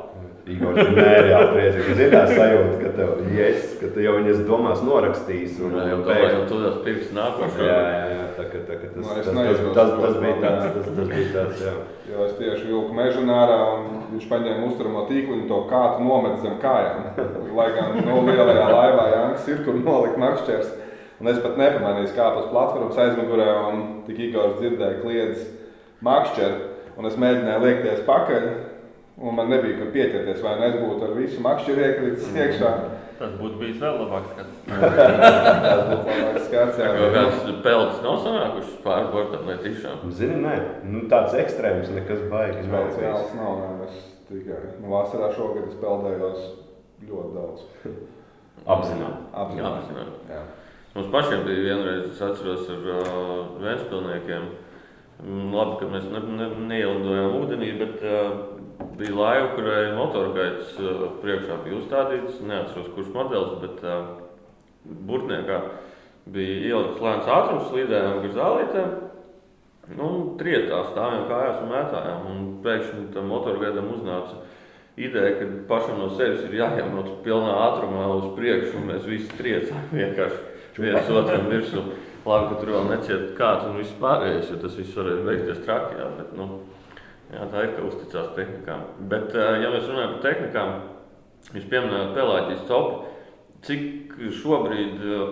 Igor, tu nereāli priecīgi. Zini tā sajūta, ka tev, yes, ka tu jau viņas domās norakstīs. Un, Jā, jau tā jau tur tas pirks nākošais. Jā, jā, jā, tā, ka, tā, ka tas, Nu, tas, es tas, tas, to tas, bija tāds, tas, tas bija tāds, jā. Jo es tieši vilku mežu ārā, un viņš paņēma uzturamo tīklu un to kātu nomet zem kājām. Lai gan no lielajā laivā Jānis ir, kur nolikt makšķers. Un es pat nepamanīju, kāpēc uz platformas aizmugurē, un tik Igors dzirdēja kliedz makšķeru. Un es mēģināju liekties pakaļ, un man nebija kur pieķerties, vai ne es būtu ar visu makšķeru iekritis iekšā. Tas būtu bijis vēl labāks skats. Tas būtu labāks skats, jā. Kaut kāds pelds nav sanākušas pāri bortam vai tiešām. Zini, nē, nu, tāds ekstrēms, nekas bijis. Speciāls nav, nē, es tikai nu, vasarā šogad es peldējos ļoti daudz. Apzināti. Apzināti. Jā. Mums pašiem bija vienreiz, es atceros, ar uh, Vēnspilsniekiem. Mm, Labi, ka mēs ne, ne, neielidojām ūdenī, bet uh, bija laiva, kurai motorgaitas uh, priekšā bija uzstādīts. Neatceros, kurš modelis, bet uh, burtniekā bija ielikts lēns ātrums, slīdējām gar zālītēm. Nu, trietā stāvjām kājās un mētājām. Un pēkšņi tam motorgaidam uznāca ideja, ka pašam no sevis ir jāiemot pilnā ātrumā uz priekšu, un mēs visi triecām vienkārši viens otram virsū. Labi, ka tur vēl neciet kāds un viss pārējais, jo tas viss varēja beigties traki. Jā, bet, nu, jā, tā ir, ka uzticās tehnikām. Bet, eh, ja mēs runājam par tehnikām, jūs pieminējāt pelāķijas copu, cik šobrīd uh,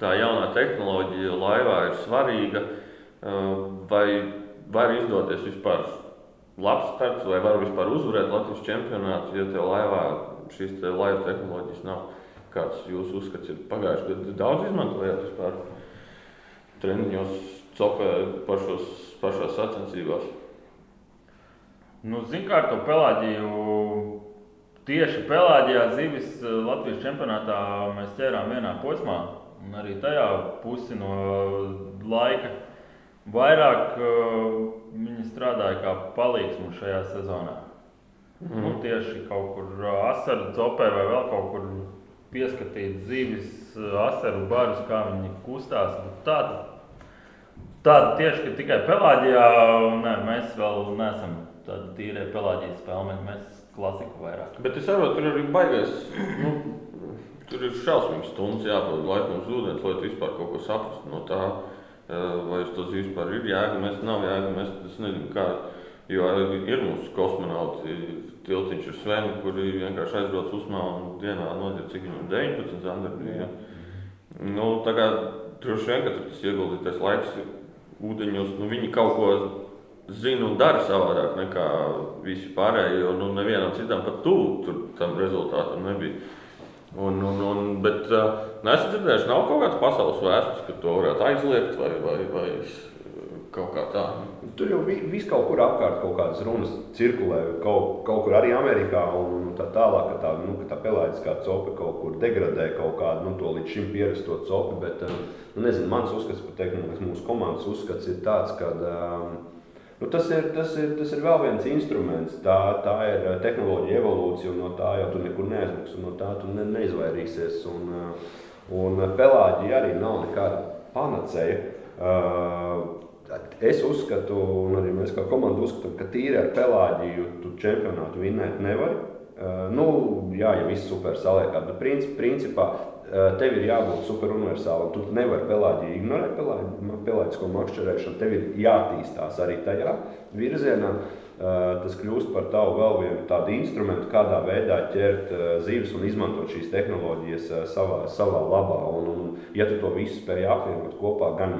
tā jaunā tehnoloģija laivā ir svarīga, uh, vai var izdoties vispār labs starts, vai var vispār uzvarēt Latvijas čempionātu, ja tev laivā šīs te laiva tehnoloģijas nav. Kāds jūsu uzskats ir pagājušajā gadā? Daudz izmantojāt vispār treniņos, copē pašos, pašās sacensībās. Nu, Zinām, kā ar to pelāģiju. Tieši pelāģijā zivis eh, Latvijas čempionātā mēs ķērām vienā posmā. Un arī tajā pusi no laika vairāk uh, viņi strādāja kā palīgs mums šajā sezonā. Mm. Nu, tieši kaut kur asaru copē vai vēl kaut kur pieskatīt zivis, asaru barus, kā viņi kustās. Nu, Tāda, tāda tieši ka tikai pelāģijā, ne, mēs vēl neesam tādi tīrie pelāģijas spēlēni, mēs klasiku vairāk. Bet es saprotu, tur arī baigais. Nu, tur ir šausmīgs stundas jāpavada laikam uz ūdens, lai tu vispār kaut ko saprastu no tā, vai uz to vispār ir jēga, mēs nav jēga, mēs es nezinu, kā, jo ir mūsu kosmonauti, tiltiņš ir Sveni, kuri vienkārši aizbrauc uzmā un dienā nodir, cik viņam 19 zandarbi, ja. Nu, tā kā droši vien, ka tas ieguldītais laiks ūdeņos, nu viņi kaut ko zina un dara savādāk nekā visi pārējie. Jo nu, nevienam citam pat tuvu tam rezultātam nebija. Un, un, un, bet uh, neesmu dzirdējis, nav kaut kāds pasaules vēstures, ka to varētu aizliegt vai, vai, vai kaut kā tā. Tur jau viss kaut kur apkārt kaut kādas runas cirkulē, kaut, kaut kur arī Amerikā un tā tālāk, ka tā, nu, ka tā pelēdiskā copa kaut kur degradē kaut kādu nu, to līdz šim pierasto copu, bet, nu, nezinu, mans uzskats, pat teikt, mūsu komandas uzskats ir tāds, ka um, Nu, tas, ir, tas, ir, tas ir vēl viens instruments. Tā, tā ir eh, tehnoloģija evolūcija, un no tā jau tu nekur neaizmuks, un no tā tu ne, neizvairīsies. Un, eh, un pelāģija arī nav nekāda panacēja. Es uzskatu, un arī mēs kā komanda uzskatām, ka tīri ar pelāģiju tu čempionātu vinnēt nevari. Nu, jā, ja viss super saliekā, bet princip, principā Eh, tev ir jābūt superuniversālam. Tu nevari pelāģi ignorēt pelāģisko makšķerēšanu. Tev ir jātīstās arī tajā virzienā. Eh, tas kļūst par tavu vēl vienu tādu instrumentu, kādā veidā ķert zivis un izmantot šīs tehnoloģijas savā, savā labā. Un, un, ja tu to visu spēj apvienot kopā, gan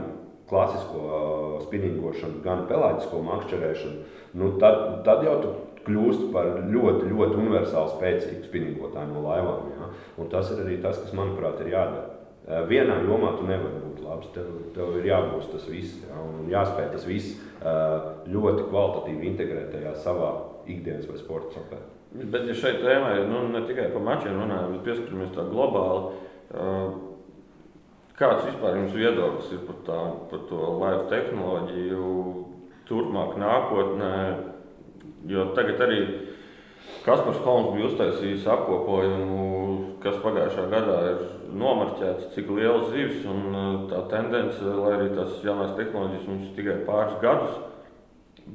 klasisko spinningošanu, gan pelāģisko makšķerēšanu, nu tad, tad jau tu kļūst par ļoti, ļoti universāli spēcīgu spinningotāju no laivām. Ja? Un tas ir arī tas, kas, manuprāt, ir jādara. Eh, vienā jomā tu nevari būt labs. Tev, tev ir jābūt tas viss, ja? un jāspēj tas viss eh, ļoti kvalitatīvi integrēt tajā savā ikdienas vai sporta sapē. Bet, ja šeit tēmā ir nu, ne tikai par mačiem runājam, bet pieskaramies tā globāli, uh, kāds vispār jums viedoklis ir par, tā, par to laivu tehnoloģiju turpmāk nākotnē? Jo tagad arī Kaspars Holms bija uztaisījis apkopojumu, kas pagājušā gadā ir nomarķēts, cik liels zivs un uh, tā tendence, lai arī tas jaunās tehnoloģijas mums tikai pāris gadus,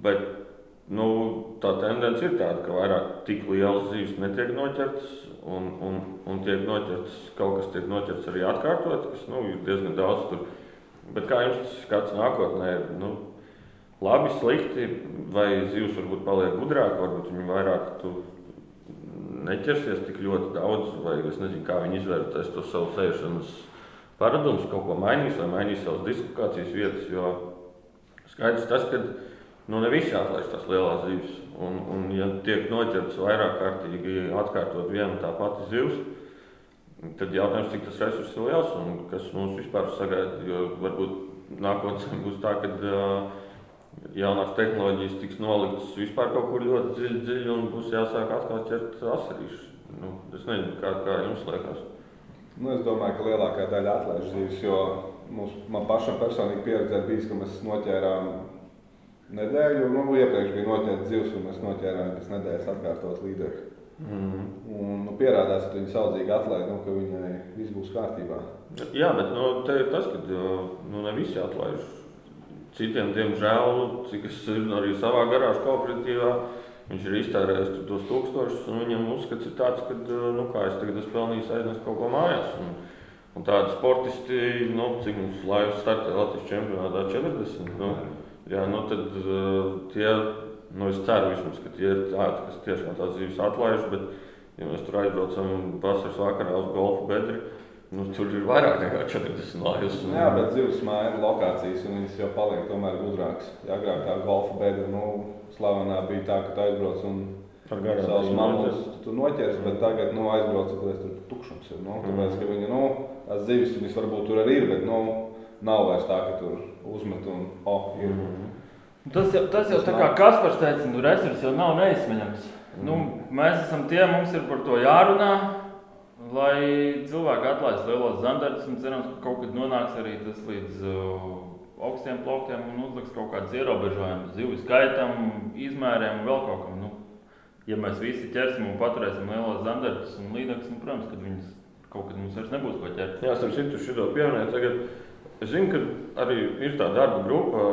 bet nu, tā tendence ir tāda, ka vairāk tik liels zivs netiek noķerts un, un, un tiek noķerts, kaut kas tiek noķerts arī atkārtot, kas nu, ir diezgan daudz tur. Bet kā jums tas skats nākotnē? Nu, labi, slikti, vai zivs varbūt paliek gudrāk, varbūt viņi vairāk neķersies tik ļoti daudz, vai es nezinu, kā viņi izvērtēs to savu sēšanas paradumus, kaut ko mainīs, vai mainīs savas dislokācijas vietas. Jo skaidrs tas, ka nu, ne visi atlaiž tās lielās zivis. Un, un ja tiek noķerts vairāk kārtīgi atkārtot vienu tā pati zivs, tad jautājums, cik tas resurss ir liels un kas mums vispār sagaida. Jo varbūt nākotnē būs tā, ka uh, jaunās tehnoloģijas tiks noliktas vispār kaut kur ļoti dziļi, dziļi un būs jāsāk atkal ķert asarīšu. Nu, es nezinu, kā, kā jums liekas. Nu, es domāju, ka lielākā daļa atlaiž zīves, jo mums, man pašam personīgi pieredze bijis, ka mēs noķērām nedēļu, nu, iepriekš bija noķerta zivs, un mēs noķērām pēc nedēļas atkārtot līderi. Mm. Un, nu, pierādās, ka viņi saudzīgi atlaid, nu, ka viņai viss būs kārtībā. Jā, bet nu, te ir tas, ka nu, ne visi atlaiž Citiem, diemžēl, cik es arī savā garāžas kooperatīvā, viņš ir iztērējis tos tūkstošus, un viņam uzskats ir tāds, ka, nu, kā es tagad esmu pelnījis aiznest kaut ko mājās. Un, un tādi sportisti, nu, cik mums laivas startē Latvijas čempionātā 40, nu, jā, nu, tad tie, nu, es ceru vismaz, ka tie ir tādi, kas tiešām tās dzīves atlaiž, bet, ja mēs tur aizbraucam vasaras vakarā uz golfu bedri, Nu, tur ir vairāk nekā 40 lājas. Un... Jā, bet zivs māja ir lokācijas, un viņas jau paliek tomēr gudrākas. Ja agrāk tā golfa bēda, nu, slavenā bija tā, ka tu aizbrauc un ar garām savus mamus tu noķers, bet tagad, nu, aizbrauc, tad tur tukšums ir. Nu, tāpēc, ka viņa, nu, tās zivis, viņas varbūt tur arī ir, bet, nu, nav vairs tā, ka tur uzmet un, o, oh, ir. -hmm. Tas jau, tas jau tas tā kā Kaspars teica, nu, resurs jau nav neizsmeļams. Mm. Nu, mēs esam tie, mums ir par to jārunā lai cilvēki atlaistu lielos zandartus un cerams, ka kaut kad nonāks arī tas līdz uh, augstiem plauktiem un uzliks kaut kādas ierobežojumus zivju skaitam, izmēriem un vēl kaut kam. Nu, ja mēs visi ķersim un paturēsim lielos zandartus un līdzekļus, nu, protams, kad viņas kaut kad mums vairs nebūs ko ķert. Jā, starp citu, šito pieminēt tagad. Es zinu, ka arī ir tā darba grupa,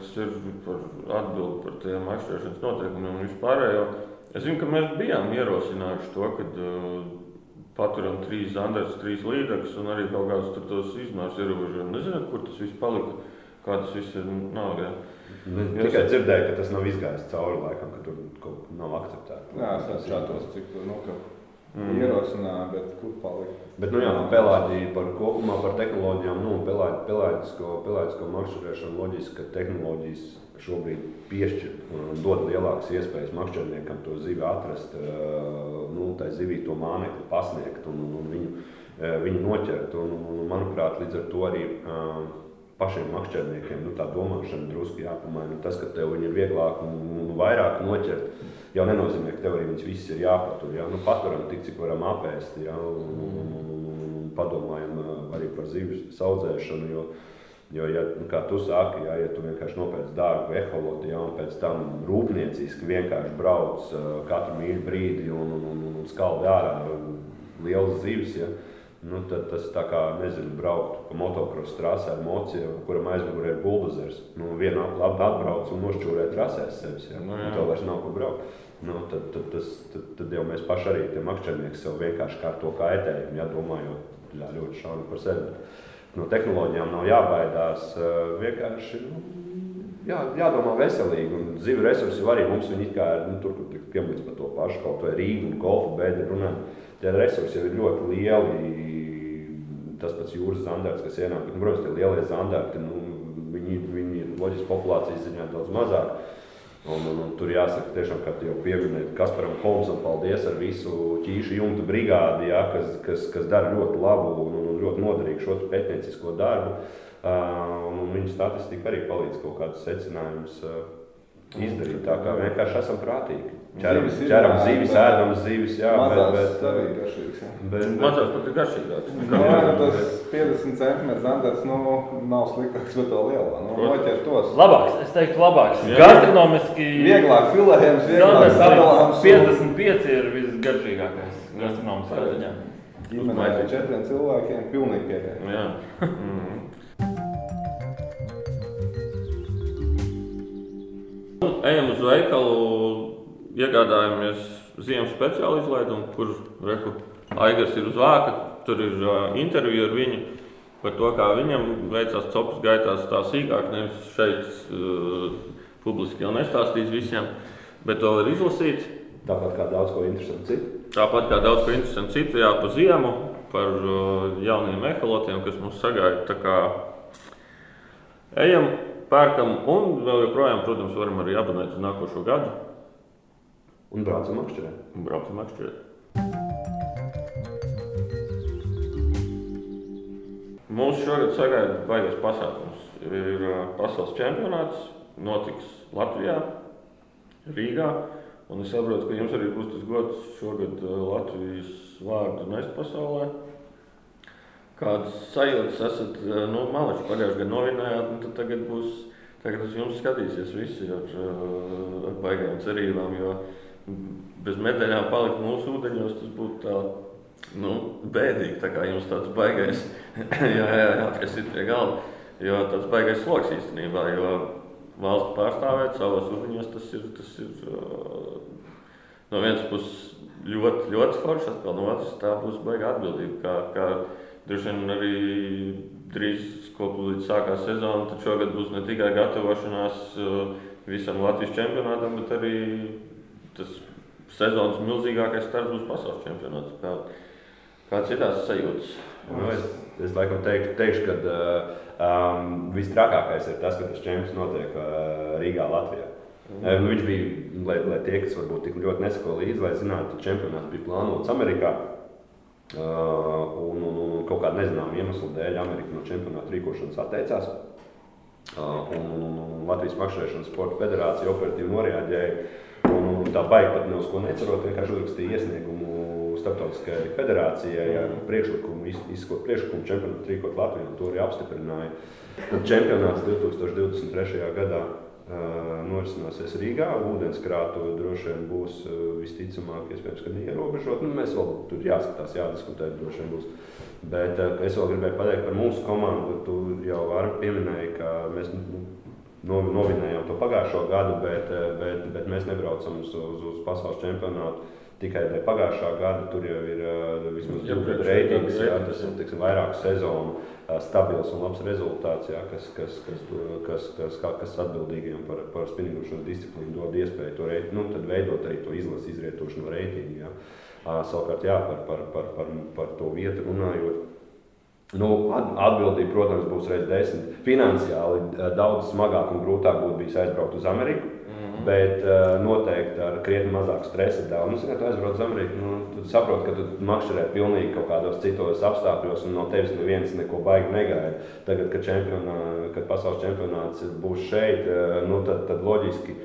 kas ir par atbildi par tiem aizstāšanas noteikumiem un vispārējo. Es zinu, ka mēs bijām ierosinājuši to, ka uh, paturam trīs zandars, trīs līdzekļus un arī kaut kādus tur tos izmērus ierobežojam. Nezināt, kur tas viss palika, kā tas viss ir nav. Ja. Es tikai dzirdēju, ka tas nav izgājis cauri laikam, ka tur kaut kas nav akceptēts. Jā, es saprotu, cik tur nu, mm. ierosināja, bet kur palika. Bet, nu jā, pelēdī par kopumā par tehnoloģijām, nu, pelēd, pelēdisko, pelēdisko makšķerēšanu loģiski, ka tehnoloģijas šobrīd piešķir un dod lielākas iespējas makšķerniekam to zivi atrast, nu, tai zivī to mānekli pasniegt un, un, un viņu, viņu noķert. Un, un, manuprāt, līdz ar to arī pašiem makšķerniekiem nu, tā domāšana drusku jāpamaina. Tas, ka tev ir vieglāk un, un vairāk noķert, jau nenozīmē, ka tev arī viņas visas ir jāpatur. Ja? Nu, paturam tik, cik varam apēst, ja? un, un, un, un padomājam arī par zivju audzēšanu. Jo, Jo, ja, nu, kā tu saki, ja, ja tu vienkārši nopērci dārgu eholotu, ja, un pēc tam rūpnieciski vienkārši brauc uh, katru brīdi un, un, un, un skaldi ārā lielas zivis, ja, uh, Nu, tad tas tā kā, nezinu, braukt pa motocrossu trasē ar mociju, kuram aizmugurē ir buldozers. Nu, viena labi atbrauc un nošķūrē trasēs sevis. Ja? Nu, jā. Tev vairs nav ko braukt. Nu, tad, tad, tas, tad, tad jau mēs paši arī tie makšķernieki sev vienkārši kā to kaitējam, ja domājot jā, ļoti šauni par sevi. No tehnoloģijām nav jābaidās. Vienkārši nu, jā, jādomā veselīgi. Un zivju resursi arī mums viņi ir nu, tur, kur piemēram par to pašu, kaut vai Rīgu un golfu bēdi runājam. Tie resursi jau ir ļoti lieli tas pats jūras zandarts, kas ienāk. Nu, protams, tie lielie zandarti, nu, viņi, viņi ir loģiski populācijas ziņā daudz mazāk. Un, un, un tur jāsaka, tiešām, ka jau pieminēt Kasparam Holmsam, paldies ar visu ķīšu jumtu brigādi, ja, kas, kas, kas dara ļoti labu un, un ļoti noderīgu šo pētniecisko darbu. Uh, viņa statistika arī palīdz kaut kādus secinājumus uh, izdarīt. Tā kā vienkārši esam prātīgi. Ķeram, ķeram zivis, ēdam zivis, jā, mazās bet, bet, arī garšīgs. Jā. Bet, mazās pat ir garšīgāks. Nu, jā, nu, tas 50 centimetrs zandars, nu, nav sliktāks, bet to lielā. Nu, noķer tos. Labāks, es teiktu labāks. Jā. Gastronomiski. Vieglāk filējams, vieglāk sadalāms. 55 ir visgaršīgākais gastronomiskā ziņā. Ģimenē ar četriem cilvēkiem pilnīgi pietiek. Jā. Mm. Ejam uz veikalu, iegādājamies ziemas speciālu izlaidumu, kur reku Aigars ir uz vāka. Tur ir uh, intervija ar viņu par to, kā viņam veicās copas gaitās tā sīkāk. Nevis šeit uh, publiski jau nestāstīs visiem, bet to var izlasīt. Tāpat kā daudz ko interesantu citu. Tāpat kā daudz ko interesantu citu, jā, pa ziemu, par uh, jauniem ekolotiem, kas mums sagaida. Tā kā ejam, pērkam un vēl joprojām, protams, varam arī abonēt uz nākošo gadu. Un braucam makšķerē. Un braucam makšķerē. Mūsu šogad sagaida baigās pasākums. Ir pasaules čempionāts, notiks Latvijā, Rīgā. Un es saprotu, ka jums arī būs tas gods šogad Latvijas vārdu nest pasaulē. Kādas sajūtas esat, nu, malači pagājušajā gadā novinējāt, un tad tagad būs, tagad uz jums skatīsies visi ar, ar baigajām cerībām, jo bez medaļām palikt mūsu ūdeņos, tas būtu tā, nu, bēdīgi. Tā kā jums tāds baigais, jā, jā, jā, kas ir pie galda. Jo tāds baigais sloks īstenībā, jo valsts pārstāvēt savos ūdeņos, tas ir, tas ir no vienas puses ļoti, ļoti forši, atkal no otras tā būs baiga atbildība. Kā, kā droši vien arī drīz, ko līdz sākās sezona, tad šogad būs ne tikai gatavošanās visam Latvijas čempionātam, bet arī tas sezonas milzīgākais starts būs pasaules čempionāts. Kā, kāds ir tās sajūtas? Nu, es, es laikam teikšu, teikšu ka uh, um, visstrakākais ir tas, ka tas čempions notiek uh, Rīgā, Latvijā. Mm. Uh, viņš bija, lai, lai tie, kas varbūt tik ļoti nesako līdzi, lai zinātu, ka čempionāts bija plānots Amerikā. Uh, un, un, un kaut kāda nezināma iemesla dēļ Amerika no čempionāta rīkošanas atteicās. Uh, un, un, un Latvijas Makšķerēšanas sporta federācija operatīvi noreaģēja Un tā baigta pat ne uz ko necerot, vienkārši uzrakstīja iesniegumu starptautiskajai federācijai ar priekšlikumu, izskot priekšlikumu čempionātu rīkot Latviju, un to arī apstiprināja. Tad čempionāts 2023. gadā uh, norisināsies Rīgā. Ūdenskrātuve droši vien būs uh, visticamāk, iespējams, ka neierobežot. Nu, mēs vēl tur jāskatās, jādiskutē, droši vien būs. Bet uh, es vēl gribēju pateikt par mūsu komandu. Tu jau vari pieminēji, ka mēs nu, novinējām to pagājušo gadu, bet, eh, bet, bet mēs nebraucam uz, uz, uz pasaules čempionātu tikai dēļ pagājušā gada. Tur jau ir uh, vismaz jā, jā, tas ir teiksim, vairāku sezonu uh, stabils un labs rezultāts, jā, kas, kas, kas, kas, kas, kas, kas atbildīgiem par, par spinningošanas disciplīnu dod iespēju to reit, nu, veidot arī to izlases izrietošanu no reitinga. jā. Uh, Savukārt, jā, par, par, par, par, par to vietu runājot. Nu, at- atbildība, protams, būs reizes desmit. Finansiāli eh, daudz smagāk un grūtāk būtu bijis aizbraukt uz Ameriku. Mm -hmm. Bet uh, noteikti ar krietni mazāku stresa devu. Nu, ziniet, tu aizbrauc uz Ameriku, nu, tu saproti, ka tu makšķerē pilnīgi kaut kādos citos apstākļos, un no tevis neviens neko baigi negaida. Tagad, kad, čempionā, kad pasaules čempionāts būs šeit, uh, nu, tad, tad loģiski.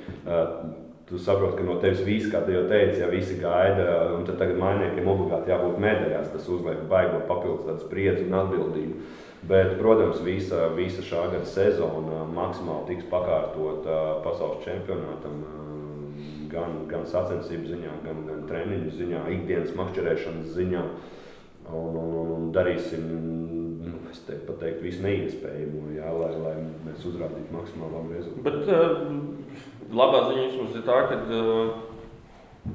Tu saproti, ka no tevis viss, kā jau teicu, ja visi gaida, un tad tagad mainiekiem obligāti jābūt medaļās. Tas uzliek baigo papildus spriedzi un atbildību. Bet, protams, visa, visa šā gada sezona maksimāli tiks pakārtota pasaules čempionātam. Gan, gan sacensību ziņā, gan, gan treniņu ziņā, ikdienas makšķerēšanas ziņā. Un, un, un, un darīsim nu, es te pateiktu, visu neiespējamo, jā, lai, lai mēs uzrādītu maksimāli labu rezultātu. Bet uh, labā ziņa vismaz ir tā, ka uh,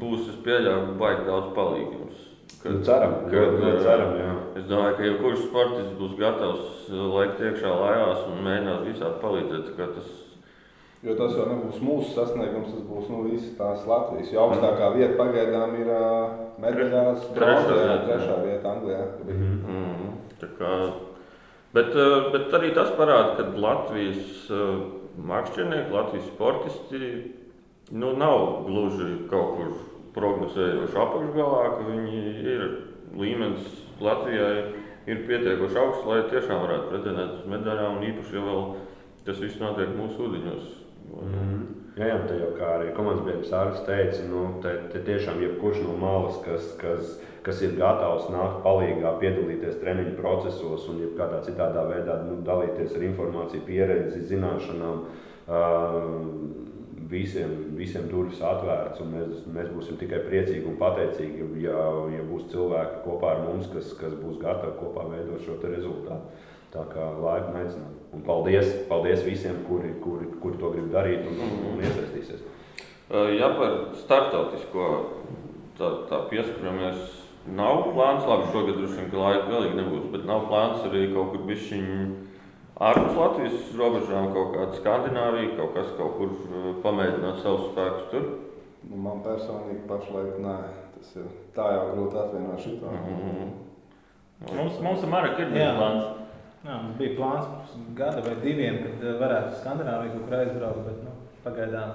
būs, es pieļauju, baigi daudz palīdzības. Nu, ceram, ļoti, ļoti ceram, jā. Es domāju, ka jebkurš sportists būs gatavs laikt iekšā lājās un mēģināt visādi palīdzēt. Tas, Jo tas jau nebūs mūsu sasniegums, tas būs nu, visas tās Latvijas. Jo augstākā vieta pagaidām ir uh, medaļās, Trešā trešā vieta Anglijā. mm, tā kā, bet, uh, bet arī tas parāda, ka Latvijas uh, mākslinieki, Latvijas sportisti nu, nav gluži kaut kur prognozējoši apakšgalā, ka viņi ir līmenis Latvijai ir pietiekoši augsts, lai tiešām varētu pretendēt uz medaļām, īpaši, ja vēl tas viss notiek mūsu ūdeņos. Mm. Jā, jā, tā jau kā arī komandas biedrs Arvis teica, nu, te, te tiešām jebkurš no malas, kas, kas, kas ir gatavs nākt palīgā, piedalīties treniņu procesos un kādā citādā veidā nu, dalīties ar informāciju, pieredzi, zināšanām. Uh, Visiem, visiem durvis atvērts, un mēs, mēs būsim tikai priecīgi un pateicīgi, ja, ja būs cilvēki kopā ar mums, kas, kas būs gatavi kopā veidot šo rezultātu. Tā kā laipni aicināt. Un paldies, paldies visiem, kuri, kuri, kuri to grib darīt un, un, un iesaistīsies. Ja par starptautisko tā, tā pieskaramies, nav plāns, labi, šogad droši vien, ka laika galīgi nebūs, bet nav plāns arī kaut kur bišķiņ ārpus Latvijas robežām, kaut kāda Skandināvija, kaut kas kaut kur uh, pamēģināt savus spēkus tur. Nu, man personīgi pašlaik nē, tas ir tā jau grūti atvienot šo. Mhm. Mums, mums ar Marku ir bijis plāns. Jā, mums bija plāns pirms gada vai diviem, kad eh, varētu Skandināviju kaut kur aizbraukt, bet nu, pagaidām.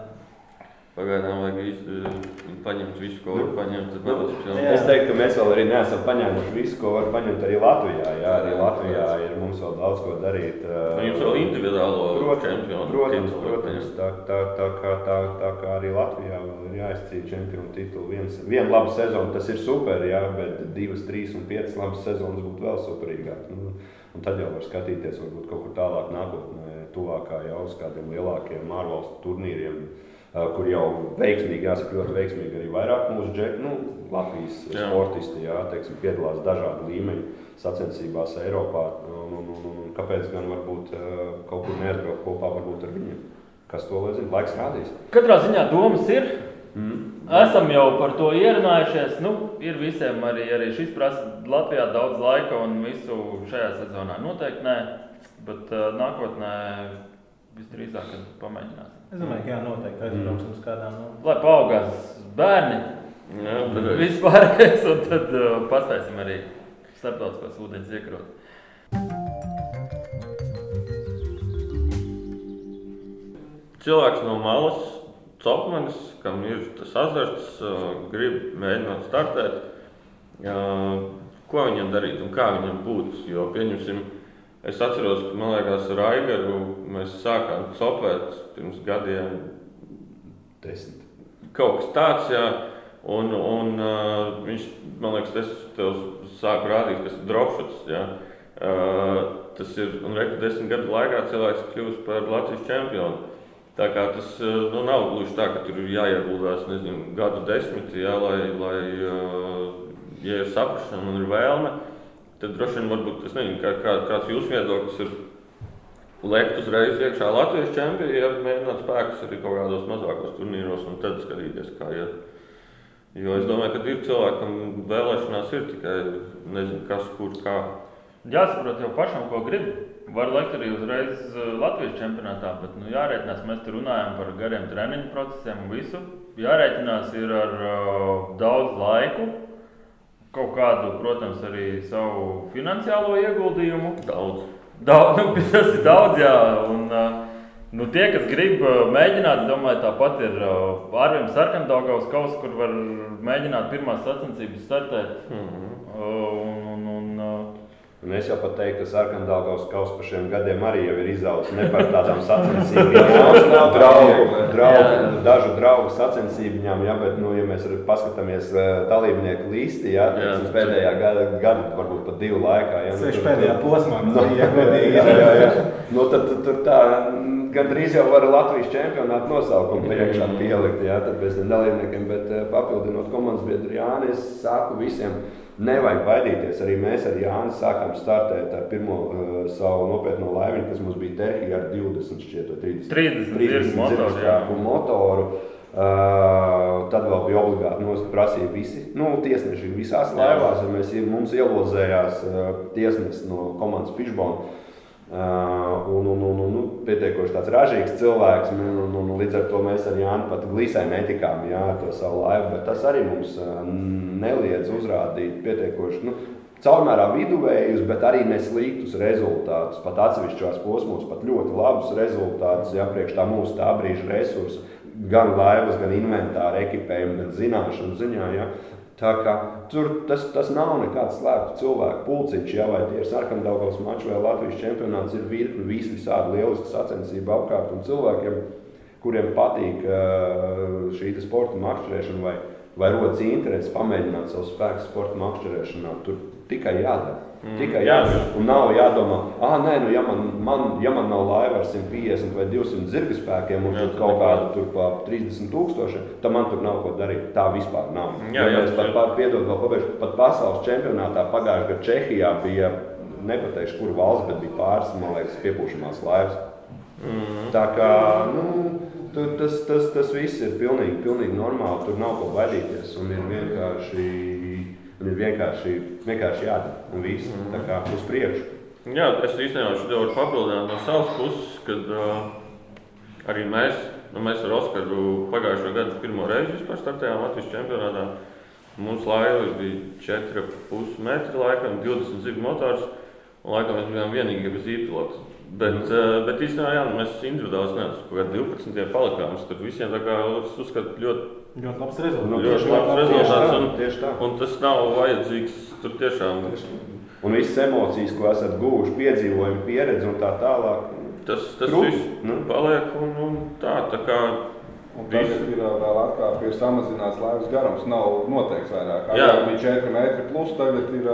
Pagaidām vajag visu, uh, paņemt visu, ko var paņemt. Tad vēl uz Jā. Es teiktu, ka mēs vēl arī neesam paņēmuši visu, ko var paņemt arī Latvijā. Jā, arī Latvijā ir mums vēl daudz ko darīt. Nu, Jums vēl individuālo Protams, čempionu protams, protams paņemt. tā, tā, tā, kā, tā, tā kā arī Latvijā vēl ir jāizcīna čempionu titulu. Viens, viena laba sezona tas ir super, jā, bet divas, trīs un piecas labas sezonas būtu vēl superīgāk. Nu, un tad jau var skatīties varbūt kaut kur tālāk nākotnē, tuvākā jau uz kādiem lielākiem ārvalstu turnīriem. Ā, Kur jau veiksmīgi, jāsaka, ļoti veiksmīgi arī vairāk mūsu džek, nu, Latvijas Jā. sportisti jā, teiksim, piedalās dažādu līmeņu sacensībās Eiropā. Un, un, un, un kāpēc gan varbūt ā, kaut kur neatbraukt kopā varbūt ar viņiem? Kas to lai zina? Laiks rādīs. Katrā ziņā domas ir. Mm. Esam jau par to ierunājušies. Nu, ir visiem arī, arī šis prasa Latvijā daudz laika un visu šajā sezonā noteikti nē. Bet uh, nākotnē visdrīzāk kad pamēģināsim. Es domāju, ka jā, noteikti aizbrauksim uz kādām. Nu, Lai paaugās bērni, Jā, vispārējais, un tad uh, paspēsim arī starptautiskos ūdeņus iekrot. Cilvēks no malas, cepmanis, kam ir tas azarts, ā, grib mēģināt startēt. Ko viņam darīt un kā viņam būt? Jo, pieņemsim, es atceros, ka man liekas, ar Aigaru mēs sākām cepēt pirms gadiem Desmit. kaut kas tāds, jā. Un, un uh, viņš, man liekas, tas tev sāk rādīt, kas ir dropshots. Jā. Uh, tas ir, un reku desmit gadu laikā cilvēks kļūst par Latvijas čempionu. Tā kā tas uh, nu, nav gluži tā, ka tur ir jāieguldās nezinu, gadu desmit, jā, lai, lai uh, ja ir saprašana un ir vēlme, tad droši vien varbūt nezinu, kā, kā, kāds jūsu viedoklis ir. Lekt uzreiz iekšā Latvijas čempionā, ja mēģināt spēkus arī kaut kādos mazākos turnīros un tad skatīties, kā iet. Jo es domāju, ka ir cilvēkam vēlēšanās, ir tikai nezinu, kas, kur, kā. Jāsaprot jau pašam, ko grib. Var likt arī uzreiz eh, Latvijas čempionātā, bet nu, jārēķinās, mēs tur runājam par gariem treniņu procesiem un visu. Jārēķinās ir ar uh, daudz laiku, kaut kādu, protams, arī savu finansiālo ieguldījumu. Daudz. Daudz, nu, tas ir daudz, jā. Un, Nu, tie, kas grib mēģināt, domāju, tāpat ir Arvīns Sarkandaugavs kaut kur var mēģināt pirmās sacensības startēt. Mm -hmm. un, Un es jau pat teiktu, ka sarkandāgavs kausa par šiem gadiem arī ir izaugs ne par tādām sacensībām. draugu, draugu, dažu draugu sacensībām, ja, bet, nu, ja mēs paskatāmies dalībnieku līsti, ja, jā, pēdējā gada, gada, varbūt pat divu laikā. Ja, nu, tur, pēdējā posmā, nu, jā, jā, jā, jā. Nu, tad, tad, tur tā, gandrīz jau var Latvijas čempionātu nosaukumu priekšā pielikt, ja, tad pēc tam dalībniekiem, bet papildinot komandas biedru Jāni, es saku visiem, Nevajag baidīties. Arī mēs ar Jānu sākām startēt ar pirmo uh, savu nopietno laiviņu, kas mums bija Tehija ar 20, šķiet, 30, 30, 30 motoru. motoru. Uh, tad vēl bija obligāti prasīja visi nu, tiesneši visās laivās. Mēs, mums ielozējās uh, tiesnesis no komandas Fishbone. Uh, un, un, un, un nu, pietiekoši tāds ražīgs cilvēks. Un, un, un, līdz ar to mēs ar Jānu pat glīsai netikām jā, to savu laivu. Bet tas arī mums uh, neliedz uzrādīt pietiekoši. Nu, Caurmērā viduvējus, bet arī nesliktus rezultātus. Pat atsevišķos posmos, pat ļoti labus rezultātus, ja priekš tā mūsu tā brīža resursu, gan laivas, gan inventāra ekipējuma, gan zināšanu ziņā. Ja. Tā kā tur tas, tas nav nekāds slēpts cilvēku pulciņš, ja, vai tie ir sarkandaugavas mači vai Latvijas čempionāts, ir virkni visi visādi lieliski sacensību apkārt un cilvēkiem, kuriem patīk šī sporta makšķerēšana vai, vai rodas interesi pamēģināt savu spēku sporta makšķerēšanā. Tur tikai jādara. Mm. Tikai jādara. Un nav jādomā, ah, nē, nu, ja man, man, ja man nav laiva ar 150 vai 200 zirga spēkiem, un jā, tur kaut kāda tur pa 30 tūkstoši, tad man tur nav ko darīt. Tā vispār nav. Jā, jā, jā, pat, pat, piedod, vēl pabeigšu, pat pasaules čempionātā pagājušajā gadā Čehijā bija, nepateikšu, kur valsts, bet bija pāris, man liekas, piepūšamās laivas. Mm. Tā kā, nu, tur, tas, tas, tas viss ir pilnīgi, pilnīgi normāli, tur nav ko baidīties un ir vienkārši Un ir vienkārši, vienkārši jādara. Un viss mm. tā kā uz priekšu. Jā, es īstenībā šo varu papildināt no savas puses, kad uh, arī mēs, nu, mēs ar Oskaru pagājušo gadu pirmo reizi vispār startējām Latvijas čempionātā. Mums laiva bija 4,5 metri, laikam, 20 zibu motors. Un laikam mēs bijām vienīgie bez īpilota. Bet, mm. uh, bet īstenībā jā, mēs individuāli neesam kaut kādā 12. palikām. Tur visiem tā kā es uzskatu ļoti Ļoti labs rezultāts. Nu, ļoti labs rezultāts. Un, tieši tā. Un tas nav vajadzīgs tur tiešām. Un visas emocijas, ko esat guvuši, piedzīvojumi, pieredzi un tā tālāk. Tas, tas Trup. viss nu? paliek un, un tā. tā kā, Un tagad ir vēl atkāpja, ir samazināts laivas garums. Nav noteikts vairāk. Agrāk bija 4 metri plus, tagad ir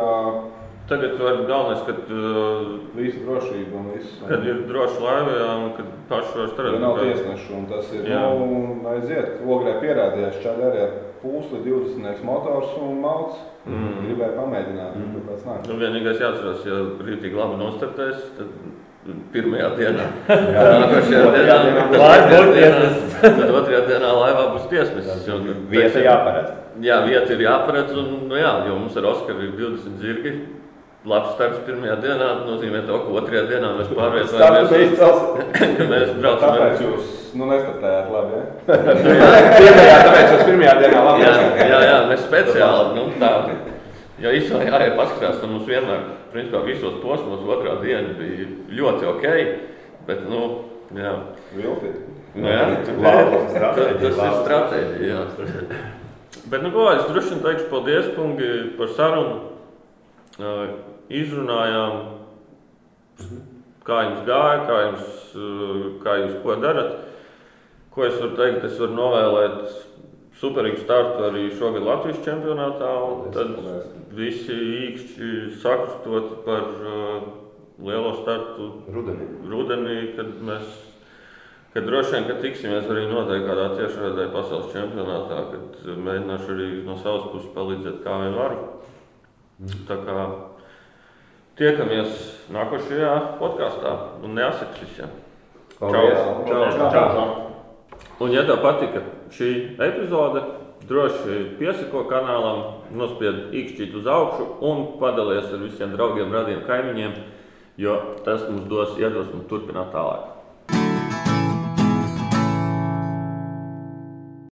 Tagad var galvenais, kad uh, visa drošība un viss. Kad ir droši laiva, jā, un kad paši var strādāt. Ja nav tiesnešu, un tas ir, jā. nu, aiziet. Ogrē pierādījās, čādi arī ar pūsli 20 motors un malts. Mm. Gribēju pamēģināt, mm. kāpēc nāk. Nu, vienīgais jāatcerās, ja rītīgi labi nostartēs, tad pirmajā dienā. Jā, nākošajā dienā būs tiesnesis. Tad otrajā dienā laivā būs tiesnesis. Vieta jāparedz. Jā, vieta ir jāparedz, un, nu jā, jo mums ar Oskaru ir 20 zirgi labs starts pirmajā dienā nozīmē to, ka otrajā dienā mēs pārvietojamies. ka mēs braucam. Tāpēc jūs nu, nestartējāt labi, ja? pirmajā, tāpēc jūs pirmajā dienā labi jā, jā, jā, mēs speciāli, nu tā. Jo īstenībā jāiet paskatās, tad mums vienmēr, principā visos posmos otrā diena bija ļoti ok, bet, nu, jā. Vilti. Nu, jā, tas ir stratēģija, jā. Bet, nu, ko, es droši vien teikšu paldies, kungi, par sarunu izrunājām, kā jums gāja, kā jums, kā jūs ko darat. Ko es varu teikt? Es varu novēlēt superīgu startu arī šogad Latvijas čempionātā. Tad visi īkšķi sakustot par uh, lielo startu rudenī. rudenī kad mēs Kad droši vien, ka tiksimies arī noteikti kādā tiešraidē pasaules čempionātā, kad mēģināšu arī no savas puses palīdzēt, kā vien varu. Tā kā tiekamies nākošajā podkāstā un neasakas visiem. Čau! Čau! Čau! Čau! Un, ja tev patika šī epizode, droši piesako kanālam, nospied īkšķīt uz augšu un padalies ar visiem draugiem, radiem kaimiņiem, jo tas mums dos iedvesmu turpināt tālāk.